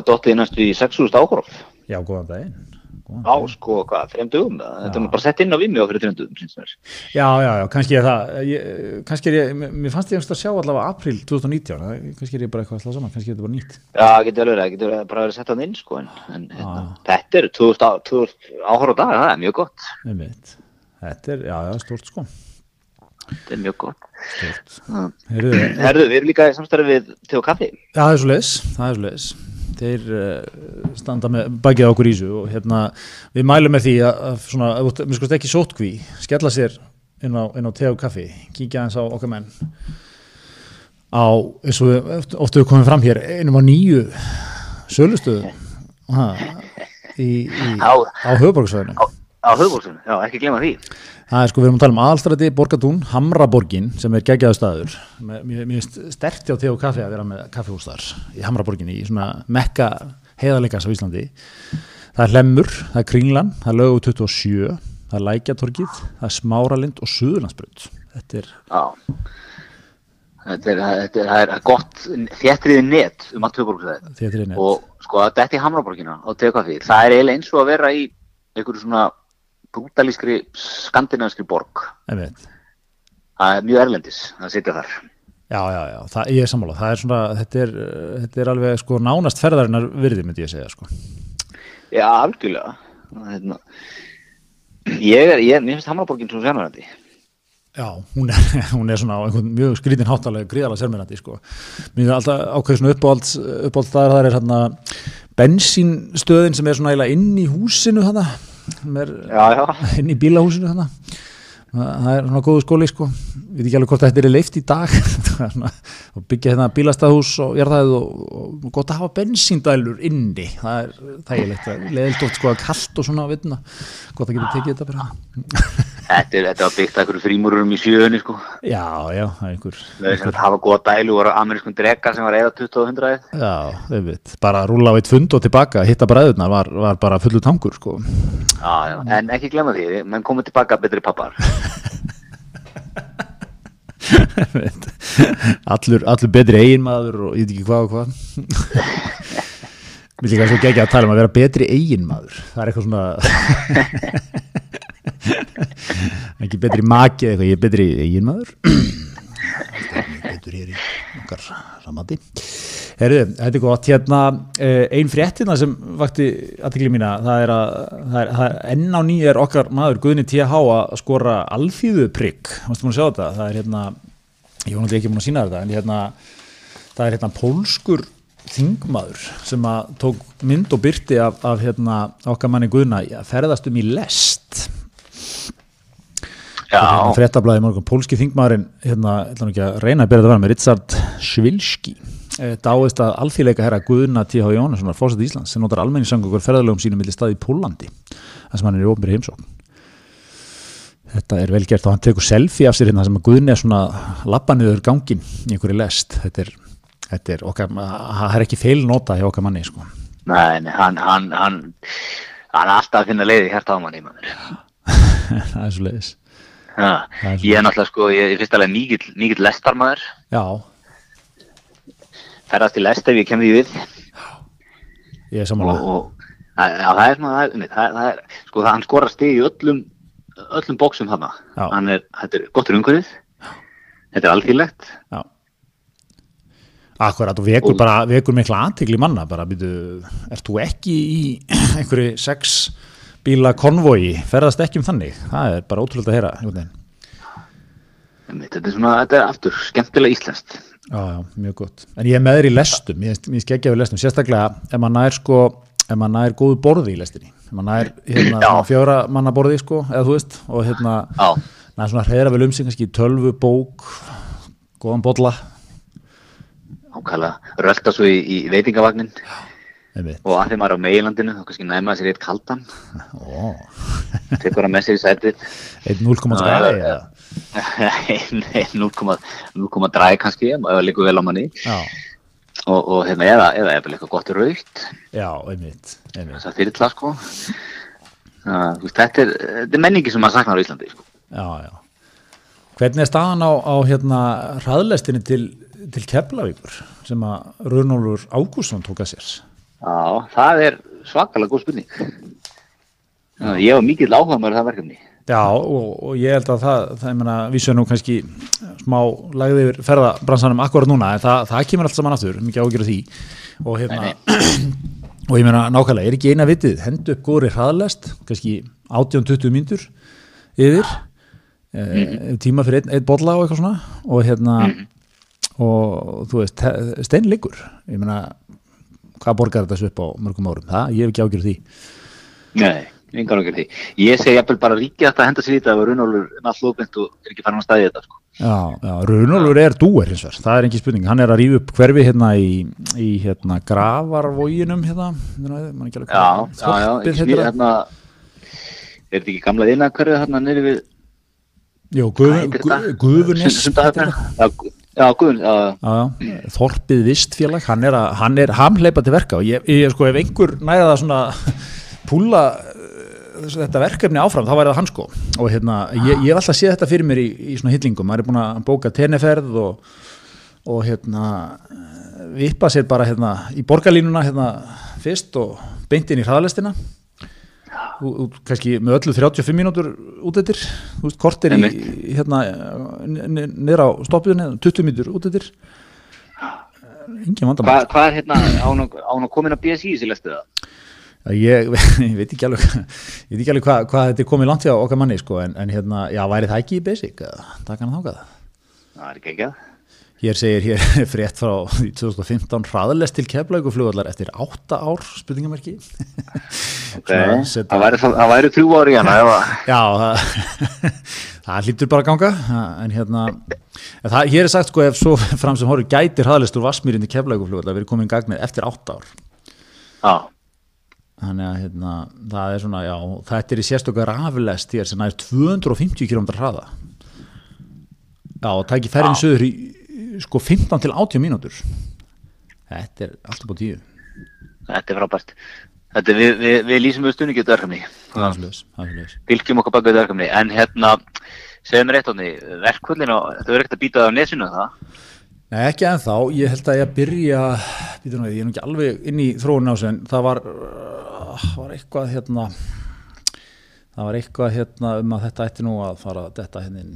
Dottið næstu í 6.000 áhorf. Já, góðan daginn. Á sko hvað, þreim dögum þetta er bara sett inn á Vimeo fyrir þreim dögum syns mér. Já, já, já, kannski er það ég, kannski er ég, mér- fannst ég að sjá allavega april 2019, það- kannski er ég bara eitthvað að slá saman, kannski er þetta bara nýtt. Já, getur alveg verið, getur bara verið sett hann inn sko en, en hérna, þetta eru 2000, á- 2000 áhorf á dag, það er mjög gott. Þetta er, já, já, stort sko. Þetta er mjög gott. Stort. Heyrðu, Herðu, við erum líka í samstarfi við Teo Kaffi. Já, það er svo leis, það er svo leis. Þeir uh, standa með bakið á okkur í þessu og hérna, við mælum með því að, svona, mér skoðst ekki sótkví, skella sér inn á, inn á te og kaffi, kíkja eins á okkar menn. Á, eins og við oft- oft hefur komið fram hér, einum á nýju sölustöðu á, höfuborgsvæðinu. á, höfbólsunum, já, ekki glemma því Það er sko, við erum að tala um aðalstræti, Borgatún, Hamraborgin sem er geggjaðu staður. Mér finnst sterti á te og kaffi að vera með kaffihús þar í Hamraborginni í svona mekka heiðarleikas á Íslandi. Það er Hlemmur, það er Kringlan, það er Lögu 27, það er Lækjatorgið, það er Smáralind og Suðurlandsbrut. Þetta er, já. þetta er, þetta er, það er gott þéttriði net um að töfborgsæði Þetta er einnig. og sko þetta í Hamraborgina og teka fyrir, það er eiginlega eins og að vera í einhverju svona brútalískri skandinaviskri borg það er mjög erlendis að sitja þar Já, já, já, það, ég er sammála. Það er svona, þetta er, þetta er alveg sko nánast ferðarinnar virði, myndi ég segja, sko. Já, algjörlega hérna, ég er, ég, mér finnst Hamraborgin svo sérmærandi Já, hún er, hún er svona á einhvern mjög skrítin háttalega gríðalega sérmennandi, sko. Mér er alltaf ákveð svona uppáhalds, uppáhalds staðar, það er hérna bensínstöðin sem er svona eiginlega inn í húsinu þarna, er inn í bílahúsinu þarna. Það það er svona góðu skóli, sko. Við ekki alveg hvort þetta er leift í dag. Það er og byggja hérna bílastæðhús og jarðæð og, og gott að hafa bensíndælur inni. Það er þægilegt, leðilt oft sko að kalt og svona að vinna. Gott að geta tekið þetta bara. Þetta er, þetta var byggt að einhverju frímururum í sjöunni sko. Já, já, er einhver, Það er að hafa góða dælu og amerískun drega sem var eða 20 og 100 já, við veit, bara að rúla á eitt fund og tilbaka, hitta bræðurna var, var bara fullu tankur, sko. Já, já, en ekki glemma því, menn komið tilbaka betri pappar. Allur, allur betri eiginmaður og ég veit ekki hvað og hvað. Vil líka svo gegja að tala um að vera betri eiginmaður. Það er eitthvað svona ekki betri maki eða eitthvað, ég er betri eiginmaður. Betur hér í okkar samandi Herru, þetta er gott. Hérna eh, ein fréttina sem vakti aðtekli mína, það er að það er, enn á nýja er okkar maður Guðni TH að skora alþýðu prigg, mástu múin að sjá þetta? Það er hérna, ég náttúrulega ekki múin að sína þetta en hérna, það er hérna pólskur þingmaður sem að tók mynd og byrti af, af hérna okkar manni Guðna að ferðast um í lest fréttablaði morgun, pólski þingmaðurinn hérna, nú ekki að reyna að byrja þetta var með Richard Svilski dáist að alþýleika herra Guðna T.H. Jónassonar fórsett Íslands sem notar almenningssöngur ferðalögum sínum milli staði í Pólandi þar sem hann er í ofnbyrði heimsókn. Þetta er vel gert og hann tekur selfie af sér hérna sem að Guðni er svona lappaniður gangin í einhverju lest. Þetta er, þetta er okkar það er ekki feilnota hjá okkar manni sko. nei, nei, hann, hann, hann, hann alltaf að finna leiði hérta á manni, það er svo leiðis ég er náttúrulega sko, ég er fyrst alveg lestarmaður, já, ferðast í lest ef ég kem því við. Ég er já, það er svona, það, er- sko það hann skorar stig í öllum, öllum bóksum þarna, þetta er gott umhverfið, þetta er alþýrlegt, já. Akkurat og vekur bara, vekur mikla aðtikli manna bara, býtu, ert þú ekki í einhverju sex bíla konvogi, ferðast ekki um þannig. Það er bara ótrúlega að heyra þetta er svona, þetta er aftur skemmtilega íslenskt. Já, já, mjög gott. En ég er með þér í lestum, ég, ég skeggja við lestum, sérstaklega ef maður nær sko, ef maður nær góðu borði í lestinni, ef maður nær hérna, Já. fjóra manna borði sko, eða þú veist, og hérna Já, nær svona hreira vel um sig, kannski tölvu, bók, góðan bolla, ákala, rölda svo í, í veitingavagnin einmitt. og að þeim maður á meilandinu, þá kannski næma sér eitt kaldan, Ó, tekur hann með sér í sætið, einn 0,2 Já, já, eða, Nei, 0,0 dræði kannski, ef það líkur vel á manni, og, og hérna, eða, eða eða eitthvað gott raukt, já, einmitt, einmitt, þess að fyrirtla, sko. Það, þetta er, þetta er menningi sem maður saknar á Íslandi, sko. já, já. Hvernig er staðan á, á hérna hraðlestinni til, til Keflavíkur sem að Runólfur Ágússon tók að sér? Já, það er svakalega góð spurning. Ég var mikill áhuga með það verkefni. Já, og, og ég held að það, það ég meina, vísu nú kannski smá lagði yfir ferðabransanum akkurat núna, en það, það kemur allt saman aftur, mikið ágjör því. Og hérna, og ég meina nákvæmlega, er ekki eina vitið, hendu upp góðri hraðlest, kannski 18-20 mínútur yfir, e, tíma fyrir einn, einn bolla og eitthvað svona, og hérna, og þú veist, steinleikur, ég meina, hvað borgar þetta svo upp á mörgum árum, það, ég hef ekki ágjör því. Nei, engar okkur því. Ég segi jafnvel bara ríkið að henda sér í þetta ef Runólfur er allt lókvæmt og er ekki farin að staði þetta, sko. Já, já, Runólfur er dúer hins vegar, það er ekki spurning, hann er að rífa upp hverfi hérna í, í hérna gravarvoginum hérna, alveg Já, já, já, ekki það. hérna, er þetta ekki gamla innakverfið hérna nýri við, Jú, hvað Já, Gu- Já, Guðun, já, Já, Þorpið vistfélag, hann er að, hann er hamleipa til verka og ég, ég sko, ef einhver næra það svona púla uh, þetta verkefni áfram, þá væri það hann sko. Og hérna, ég, ég hef alltaf séð þetta fyrir mér í, í svona hillingum, maður er búin að bóka tenniferð og, og hérna vippa sér bara hérna í borgarlínuna hérna fyrst og beint inn í út, kannski með öllu 35 mínútur út eftir, kortir í hérna niður á stoppiðunni, 20 mínútur út eftir engin vandamál. Hvað hva er hérna, án að, að komin að BSI þessi lestu það? ég, ég veit ekki alveg veit ekki alveg hvað hva þetta er komið langt hjá okkar manni sko, en, en hérna, já, væri það ekki í basic taka hann þákað Það er ekki ekki að. Hér segir hér frétt frá því 2015 hraðalest til keflauguflugvallar eftir 8 ár spurningamerki. Ok, Svona, setja- það væri, það væri þrjú ári í að, Já, það, það hlýtur bara ganga en hérna en það, hér er sagt sko ef svo fram sem horfur gætir hraðalest úr Vassmýrin til keflauguflugvallar verið komin gagnið eftir 8 ár. Já, þannig að hérna, það er svona, já, þetta er í sérstökar raflest hér sem er 250 km hraða. Já, og tæki ferðin söður í sko 15 til 80 mínútur þetta er allt upp á tíu þetta er frábært. Þetta er, við, við, við lýsum við stunningi þetta svoleiðis. Fylgjum okkur baka þetta verkefni. En hérna, segðu mér eitt átni, verkvöldin á, þetta verður ekkert að býta það á nesinu það? Nei, ekki ennþá, ég held að ég byrja býtum við, ég er nú ekki alveg inn í þróun á þessu en það var uh, var eitthvað hérna það var eitthvað hérna um að þetta ætti nú að fara þetta hérna inn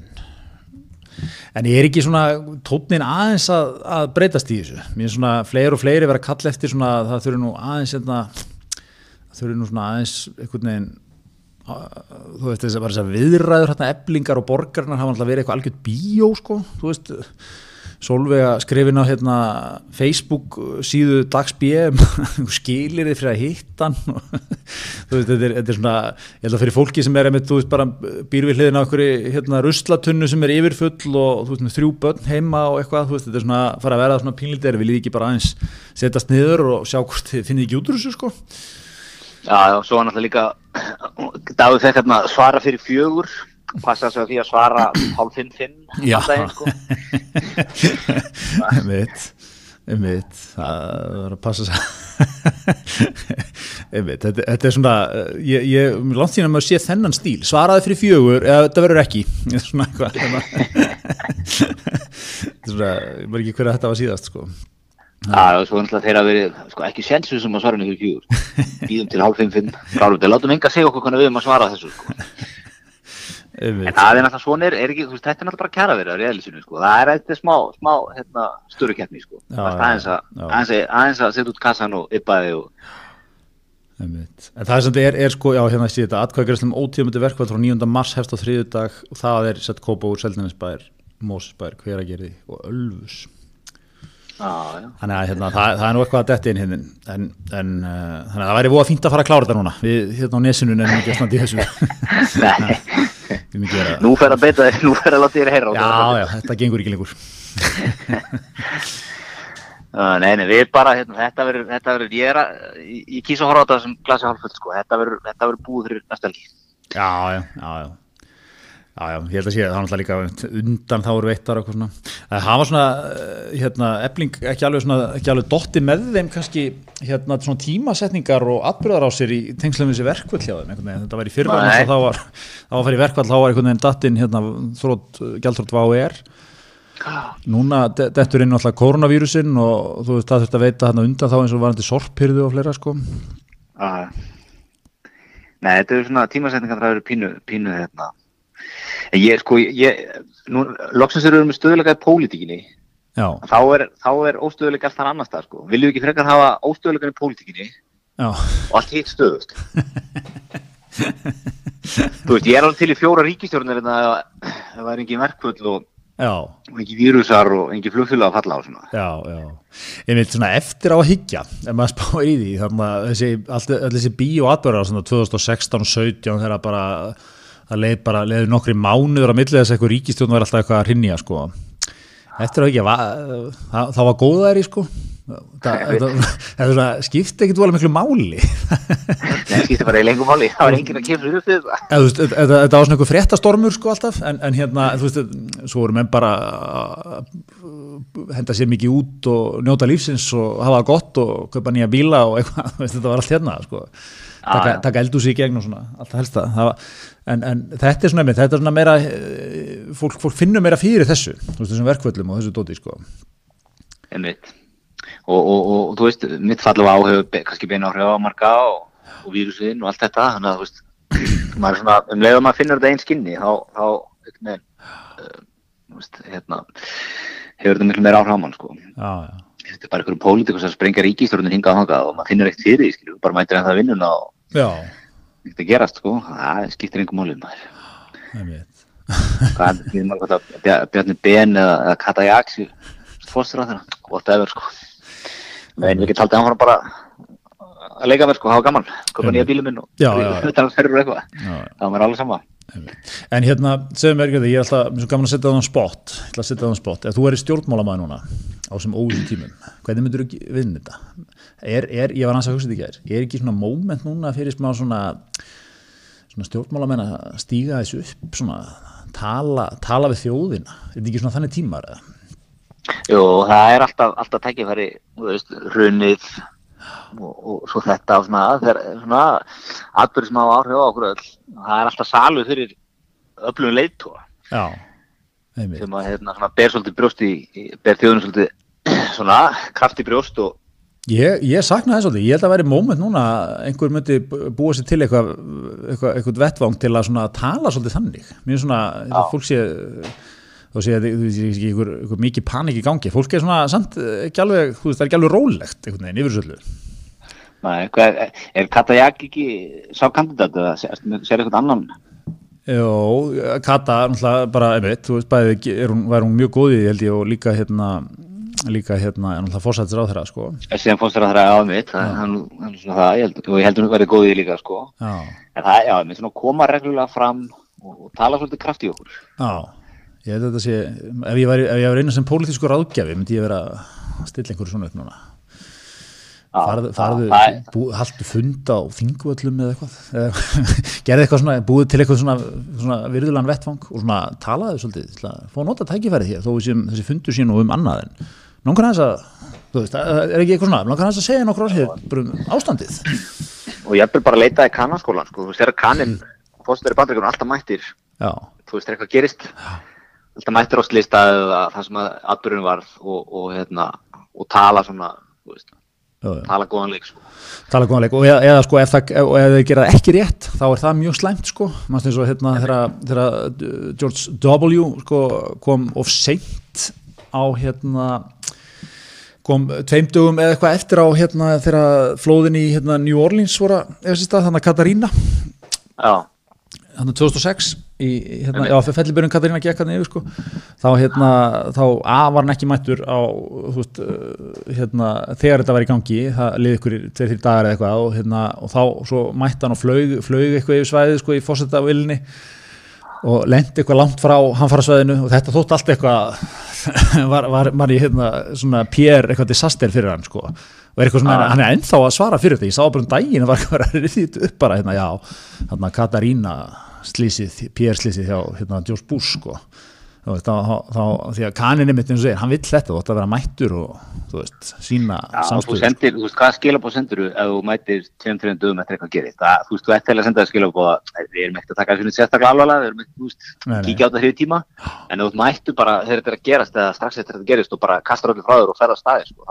en ég er ekki svona tónnin aðeins að, að breytast í þessu? Mér er svona fleiri og fleiri vera að kalla eftir svona það þurfi nú aðeins hérna það þurfi nú svona aðeins einhvern veginn að- þú veist þess að að viðræður hérna eblingar og borgarnar hafa alltaf verið eitthvað algjörð bíó sko, þú veist Solveig skrifin á hérna Facebook síðu dags BM skilir þið fyrir að hitta hann veist, þetta er, þetta er svona ég held að fyrir fólki sem er einmitt, þú veist, bara býr við hliðina á okkur hérna ruslatunnu sem er yfirfull og þú veist, með þrjú börn heima og eitthvað, veist, þetta er svona fara að vera svona pínlítið, viljið ekki bara aðeins setjast niður og sjá hvort þið finnið ekki út úr þessu, sko? Já, já, svo var náttúrulega líka, Davíð fekk hérna svara fyrir fjögur, passa sig á því að svara hálf fimm fimm Já. sko. einmitt einmitt, það var að passa einmitt, þetta, þetta er svona eh, ég, ég, langt síðan að maður sé þennan stíl svaraði fyrir fjögur, eða þetta verður ekki er svona eitthvað er svona, ég maður ekki hver að þetta var síðast sko Já, já, svo náttúrulega þeirra verið, sko, ekki sensu sem að svara fyrir fjögur. Býðum til hálf fimm fimm, ráðum látum enga segja okkur hvernig við erum að svara þessu, sko. En það er náttúrulega svona, er, ekki, þú veist, þetta er náttúrulega bara kjara verið á realisinu, sko. Það er eitthvað smá, smá, hérna, störu keppni, sko. Það er aðeins að, setja út kassan og yppaði og, einmitt en það er sem þetta er, er sko, já hérna sé þetta atkvæðgræslum ótíðmöndi verkvall frá 9. mars hefst á þriðudag og það er sett kópa úr Seldinesbær, Mósbær, Hveragerði og Ölfus já. Þannig að hérna, það, það er nú eitthvað að detti inn hérna en, en uh, þannig að það væri búið að fínt að fara að klára þetta núna við hérna á nesinu nefnum ekki að standa í þessu Nei, nú fer að beita þér, nú fer að láta þér heyra á Já, já, þetta gengur ekki lengur. Uh, Nei, nei, við bara, hérna, þetta verður, ég er að, ég, kýsa að horfa á þetta sem glasi hálfföld, sko, þetta verður búið fyrir næsta helgi. Já, já, já, já Já, já, ég held að sé að það er náttúrulega líka undan þá eru veittar og eitthvað svona. Það hafa svona, eh, hérna, ebling ekki alveg svona, ekki alveg dotti með þeim kannski, hérna, svona tímasetningar og atbyrðar á sér í tengslum við þessi verkvöld hjá þeim, þetta var í náttúrulega þá var, þá var að fara í verkvöld, þá var einhvern veginn dattinn, hérna, þrótt, gjaldþrótt VAU er Núna de- dettur inn alltaf koronavírusin og þú veist það þurft að veita hann undan þá eins og varandi sorphyrðu og fleira sko. Uh, nei, En ég, sko, ég, nú, loksins eru við með stöðuleika í pólitíkinni, Já, þá er, þá er óstöðuleika allt þar annars það, sko. Viljum við ekki frekar hafa óstöðuleikan í pólitíkinni já, og allt hitt stöðust? Þú veist, ég er alveg til í fjóra ríkistjórnir en það það væri engin verkvöld og, já, og engin vírusar og engin flugfélag að falla á svona. já, já. Ég veit svona eftir á að higgja, ef maður spáir í því, þannig að þessi, allt, allt þessi bíó atbyrðar svona 2016 og 17 þegar bara, það leið bara, leiði nokkri mánuður á millið þess að eitthvað ríkistjórn var alltaf eitthvað að hrinja sko. Eftir að va- það, það var góðæri sko. Það, það, það, skipti ekkit volið miklu máli. Það skiptir bara í lengum máli, það var engin að kemur upp við það. Þetta, var svona einhver fréttastormur sko alltaf en, en hérna, þú veist, svo voru menn bara henda sér mikið út og njóta lífsins og hafa það gott og kaupa nýja bíla og eitthvað, þetta var allt hérna sko, taka, taka eldúsi í gegn og svona, allt helst það var, en, en þetta er svona, einmitt, þetta er svona meira eh, fólk, fólk finnur meira fyrir þessu, þessum verkvöllum og þessu dóti sko. Einmitt. Og, og, og, og þú veist, mitt fallu á be, kannski beina á hrjámarka og, vírusinn og allt þetta þannig að þú veist, maður er svona um leið að maður finnur þetta einn skinni þá, þá veginn uh, þú veist, hérna hefur þetta miklu meira áhrif á mann sko. Já, já, þetta er bara einhverjum pólitíkus að sprengja ríkistjórnin hingað og hangað og maður finnur eitt fyrir því, skilju, bara mætir en það vinnuna og já, ekkert að gerast, sko, það skiptir einhver einmitt. Hvað, það, Bjar- Bjarni Ben eða, eða Kata Jaksi, fórstur á þeirra, whatever, sko. Men við getum haldið að hann bara að leika mér, sko, hafa gaman, koma nýja bílum minn og er ferður eitthvað, það var mér alveg sama. En hérna, segðu mér ekki þetta, ég er alltaf mjög gaman að setja það á spott, ég ætla að setja það á spott, ef þú er í stjórnmálamæði núna á þessum óvísu tímum, hvernig myndur þú vinna þetta? Er, er, ég var hans að hugsa þetta í gær, er ekki svona moment núna fyrir smá svona, svona stjórnmálamenn að stíga þessu upp, svona tala, tala við þjóðina, er þetta ekki svona þannig tímar eða? Jú, það er alltaf, alltaf tækifæri, þú veist, runnið og, og svo þetta og svona, þegar, svona, atbyrði sem hafa áhrif á okkur öll, það er alltaf salu fyrir öflugum einmitt. sem að, hérna, svona, ber svolítið brjóst í, ber þjóðunum svolítið, svona, kraft í brjóst og, Ég, ég sakna það svolítið, ég held að væri moment núna einhver myndi búa sér til eitthvað eitthvað, eitthvað vettvang til að svona tala svolítið þannig, mér er svona fólk sé þá sé að þú veist ekki einhver, einhver mikið panik í gangi fólk er svona samt ekki alveg þú veist það er ekki alveg rólegt einhvern veginn yfir þessu öllu Nei, hvað, er Katajak ekki sá kandidat eða sér sér eitthvað annan? Jó, Kata bara, einmitt, þú veist bæði er hún, var hún mjög góð í því held ég og líka hérna líka hérna, er náttúrulega fórsættir á þeirra sko Síðan að það er á mitt, ég held, og ég held hún verið góð í líka, sko. Já, En það, með svona koma reglulega fram og, og tala svolítið kraft í okkur. Já, ég held að þetta sé ef ég væri, væri einu sem pólitísku ráðgjafi myndi ég vera að stilla einhverju svona upp núna. Já, farðu, já, farðu bú, haldu funda á þingvöllum eða eitthvað? Gerði eitthvað svona, búið til eitthvað svona, svona virðulan vettfang og svona talaðu svolítið, til að fá nota tækifæri hér þó séum þessi fundur sín og um annað en langar hans að, þú veist, er ekki eitthvað svona langar hans að segja nokkur orð hér bara um ástandið? Og ég er bara að leita í kannanskólan, sko, þú veist, þegar kannin, fórstur í bandreikunum alltaf mættir, Já, þú veist, eitthvað gerist, alltaf mættir á slista eða það sem að atbyrjun varð og, og, hérna, og tala svona, veist, já, já. tala góðan leik, sko. tala góðan leik og eða, eða sko ef, það, ef, ef þau gera ekki rétt þá er það mjög slæmt sko. Maður eins og hérna þegar uh, George W sko kom of seint á hérna kom tveim dögum eða eitthvað eftir á hérna þegar flóðin í hérna, New Orleans voru að eiga sér stað, þannig að Katarína Já, hérna 2006 í, hérna, já, fellibjörn Katarína gekk hann yfir sko. Þá hérna, þá A var hann ekki mættur á, þú veist, uh, hérna þegar þetta var í gangi, það liði ykkur tveir þrjir dagar eða eitthvað og hérna og þá svo mætti hann og flög, flög eitthvað yfir svæðið sko í fórsetta vilni og lendi eitthvað langt frá hamfarasvæðinu og þetta þótt allt eitthvað var, var, var í hérna svona PR eitthvað disaster fyrir hann sko. Og er eitthvað svona, Ah. hann er ennþá að svara fyrir þetta ég sá bara um daginn að var eitthvað að þetta upp bara hérna, já, hérna Katarína slísið, PR slísið hjá hérna George Bush sko. Veist, þá, þá, því að kaninni mitt eins og segir, hann vill þetta, þú ætti að vera mættur og þú veist, sína Já, þú veist, hvað skilabóð sendur þú ef þú mætir tveim, tveim dögum eftir eitthvað gerist? Það, þú veist, þú ætti að senda það skilabóð að við erum ekkert að taka þessu sérstaklega alvarlega, við erum ekkert, þú veist, kíkja á þetta fyrir tíma, en þú mættu bara þegar þetta er að gerast eða strax eftir þetta gerist og bara kastar öllu frá þér og ferða staði, sko,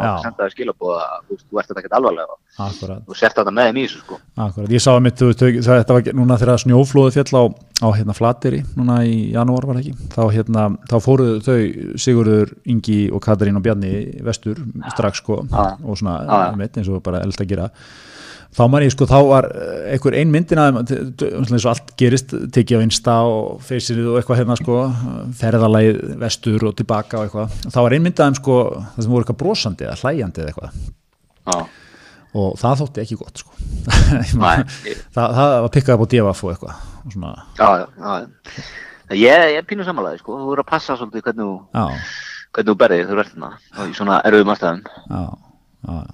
að að Akkurat, þú sért þetta með þeim í þessu, sko. akkurat, ég sá að mitt, þetta var núna þegar snjóflóði fjall á, á hérna Flateri, núna í janúar var ekki, þá hérna, þá fóruðu þau Sigurður, Ingi og Katarín og Bjarni vestur strax sko Já. og svona, já. mitt, eins og bara elst að gera. Þá man ég sko, þá var eh, einhver ein myndin að eins og allt gerist, tekið á Insta og Faceið og eitthvað hérna sko ferðalagið vestur og tilbaka og eitthvað, þá var ein myndin aðeim sko það sem voru eitthvað brosandi eða hlæjandi eða eitthvað. Já, og það þótti ekki gott sko það, það var pikkað upp á divaf og eitthvað og svona, já, já, já. Ég, ég er pínu samanlega, sko, þú verður að passa svolítið hvernig þú, já, hvernig þú berðið þú ert þarna, og í svona erfiðum aðstæðum. já, já, já.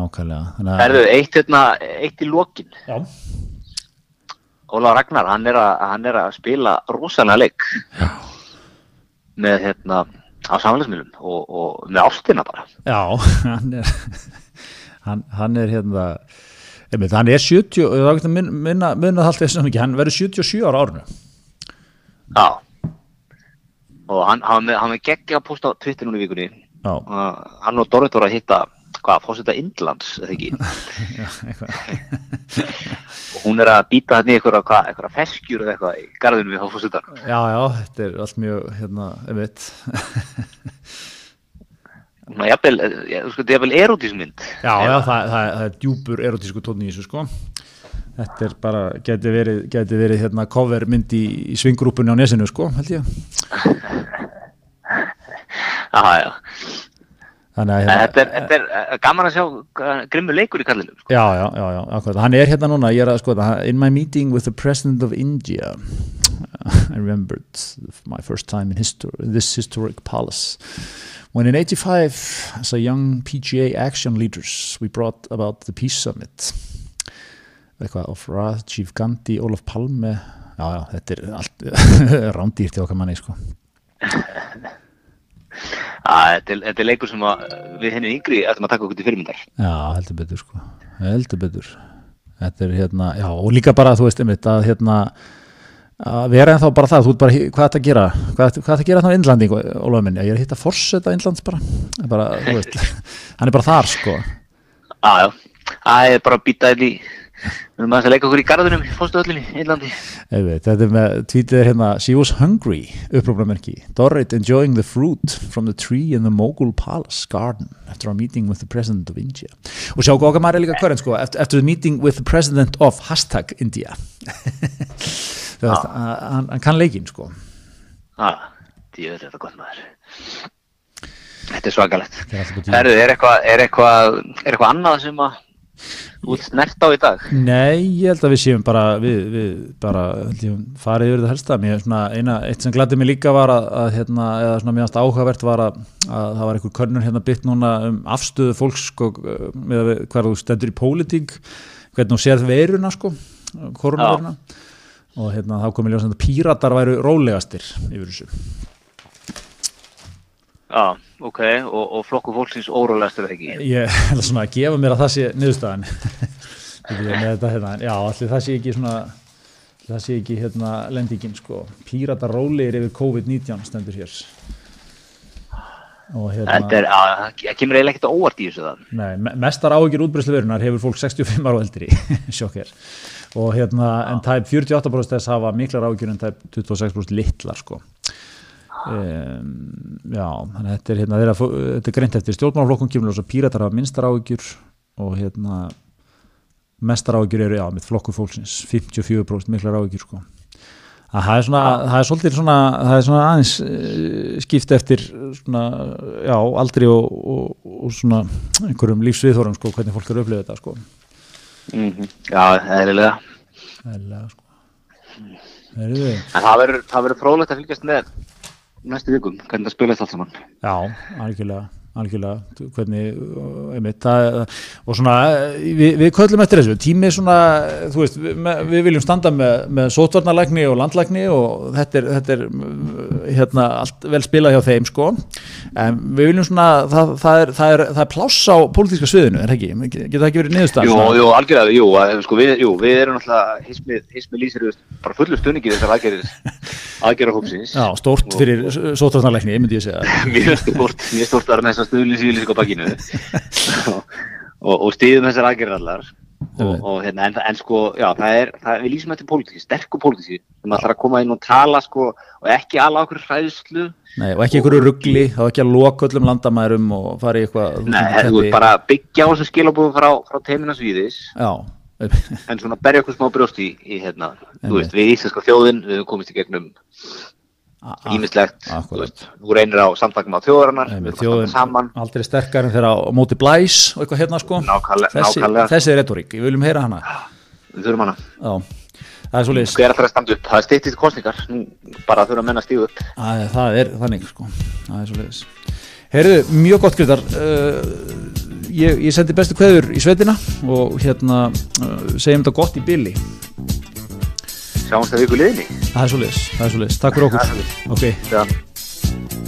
nákvæmlega Erðu, eitt, hérna, eitt í lokin. já, Óla Ragnar, hann er, að, hann er að spila rosalega leik Já. með hérna á samfélagsmiðlum og, og með ástina bara. já, hann er hann, hann er hérna einmitt, hann er 70 það er minna, minna, minna ekki hann verður 77 ára á árinu. Já, og hann, hann, hann með geggja að posta á Twitter núna í vikunni. Og hann og Dorrit voru að hitta hvað, fórseta Indlands, eða ekki? Og hún er að býta hann í eitthvað, hvað, eitthvað feskjur eða eitthvað í garðinu við þá fórsetar Já, já, þetta er allt mjög, hérna, einmitt Svona jafnvel, eh, sko, þetta er jafnvel erotísmynd Já, já, það, það, það er djúpur erotísku tónn í þessu, sko. Þetta er bara, geti verið, geti verið hérna cover mynd í, í svinggrúpunni á nesinu, sko, held ég. Já, já, Þannig að, hérna, þetta er, þetta er eh, gaman að sjá eh, grimmur leikur í kallinu sko. Já, já, já, já, akkurat. Hann er hérna núna, ég er að sko In my meeting with the president of India I remembered my first time in history, this historic palace. When in 85 as a young PGA action leaders we brought about the peace summit. Eitthvað of Rajiv Gandhi, Olof Palme. Já, já, þetta er allt rándýrt í okkar manni, sko. Já, þetta er, þetta er leikur sem að við henni yngri ætlum að taka okkur til fyrirmyndar. Já, heldur betur sko. Heldur betur. Þetta er hérna, já og líka bara þú veist einmitt að hérna að vera ennþá bara það, þú ert bara, hvað þetta að gera? Hvað, hvað þetta að gera þá í Indlanding, Ólafur minn? Ég er að hitta forseta Indlands bara, bara veist, hann er bara þar sko. Já, já, það er bara að býta þetta í við erum að leika okkur í garðunum í fórstuöllinni í Índlandi þetta er með, tvítið hérna she was hungry, uppróflamerki Dorrit enjoying the fruit from the tree in the Mogul Palace garden after a meeting with the president of India. Og sjá okkar maður er líka hverjum sko after, after the meeting with the president of hashtag India. að- hann, hann kann leikinn sko. Því veit þetta gott maður. Þetta er svakalegt. Er er eitthvað er eitthvað er eitthvað annað sem að ert snert á í dag? Nei, ég held að við séum bara við, við bara ég, farið yfir það helsta. Mér svona eina, eitt sem glætti mig líka var að, að hérna, eða svona mjögast áhugavert var að, að það var einhver könnur hérna bytt núna um afstöðu fólks sko, með að við, hver þú stendur í pólitík hvernig þú séð veiruna sko koronaveiruna og hérna þá komið ljósand að píratar væru rólegastir yfir þessu. Já, ok, og, og flokku fólksins órólegastur ekki? Ég held svona að gefa mér að það sé niðurstaðan. Þetta, hérna, já, allir það sé ekki svona það sé ekki hérna lendingin sko, pírata rólegir yfir COVID-19 stendur hér. Hérna Þetta er, já, það kemur eiginlega ekkert óvart í þessu það nei, me- mestar áhyggjur útbreyslu verunar hefur fólk 65 ára og eldri. Sjokker og hérna en tæp 48% þess hafa miklar áhyggjur en tæp 26% litlar sko. Um, já, þannig að þetta er hérna er greint eftir stjórnmálaflokkum kemur að píratar hafa minnstar áhyggjur og hérna mestar áhyggjur eru, já, með flokku fólksins 54% miklar áhyggjur sko. Að það er svona, það er svolítið svona það er svona aðeins uh, skipt eftir svona, já, aldri og, og, og svona einhverjum lífsviðþórum sko, hvernig fólk eru að upplifa þetta sko mm Já, eðlilega. Ælega, sko. Heyrðu, En það verður, fróðlegt að fylgjast með næstu vikum, hvernig það spilast allt saman. Já, algjörlega algjörlega, hvernig uh, einmitt, það, og svona við, við köllum eftir þessu, tími svona þú veist, við, við viljum standa með, með sótvarnalækni og landlækni og þetta er, þetta er uh, hérna, allt vel spilað hjá þeim sko. En við viljum svona, það, það, er, það, er, það er pláss á pólitíska sviðinu, er ekki? Getur það ekki verið niðurstaðan? Jú, jú, algjörlega, jú, sko, við, jú, við erum náttúrulega hismið, hismið lýsir bara fullu stunningi þessar aðgerðir aðgerðar hópsins Já, stórt fyrir sótvarnalækni, myndi ég segja. Mjög stort, mjög stort að að stuðlýs í á bakinu. Og, og stíðum þessar aðgerðar allar og, Einmitt. og hérna, en, en sko, já, það er, það, við lýsum eftir pólitíki, sterku pólitíki sem ætlar að koma inn og tala, sko, og ekki ala okkur hræðslu, Nei, og ekki einhverju ruggli, þá ekki að loka öllum landamærum og fara í eitthvað nei, þú veist, bara byggja á þessu skilabúðu frá, frá teimina svíðis. Já, en svona berja okkur smá brjóst í, í hérna, Einmitt. þú veist, við íslenska þjóðin við höfum komist í gegnum ímislegt, þú veist, þú reynir á samtakum á þjóðarinnar, þjóðin saman. aldrei sterkar en þeirra á móti blæs og eitthvað hérna sko. Nákvæmlega- þessi, nákvæmlega. þessi er retorík, við viljum heyra hana. Við þurfum hana, Já, það er svo upp? Það er stýttist kostningar, nú bara þurfa menn að stíða upp. Það er þannig sko. Það er svo liðs Heyrðu, mjög gott Grytar uh, ég, ég sendi bestu kveður í sveitina og hérna uh, segjum þetta gott í billi sjáumst það viku liðinni. Það er svo liðs, það er svo liðs, takk fyrir okkur. Ok, Já.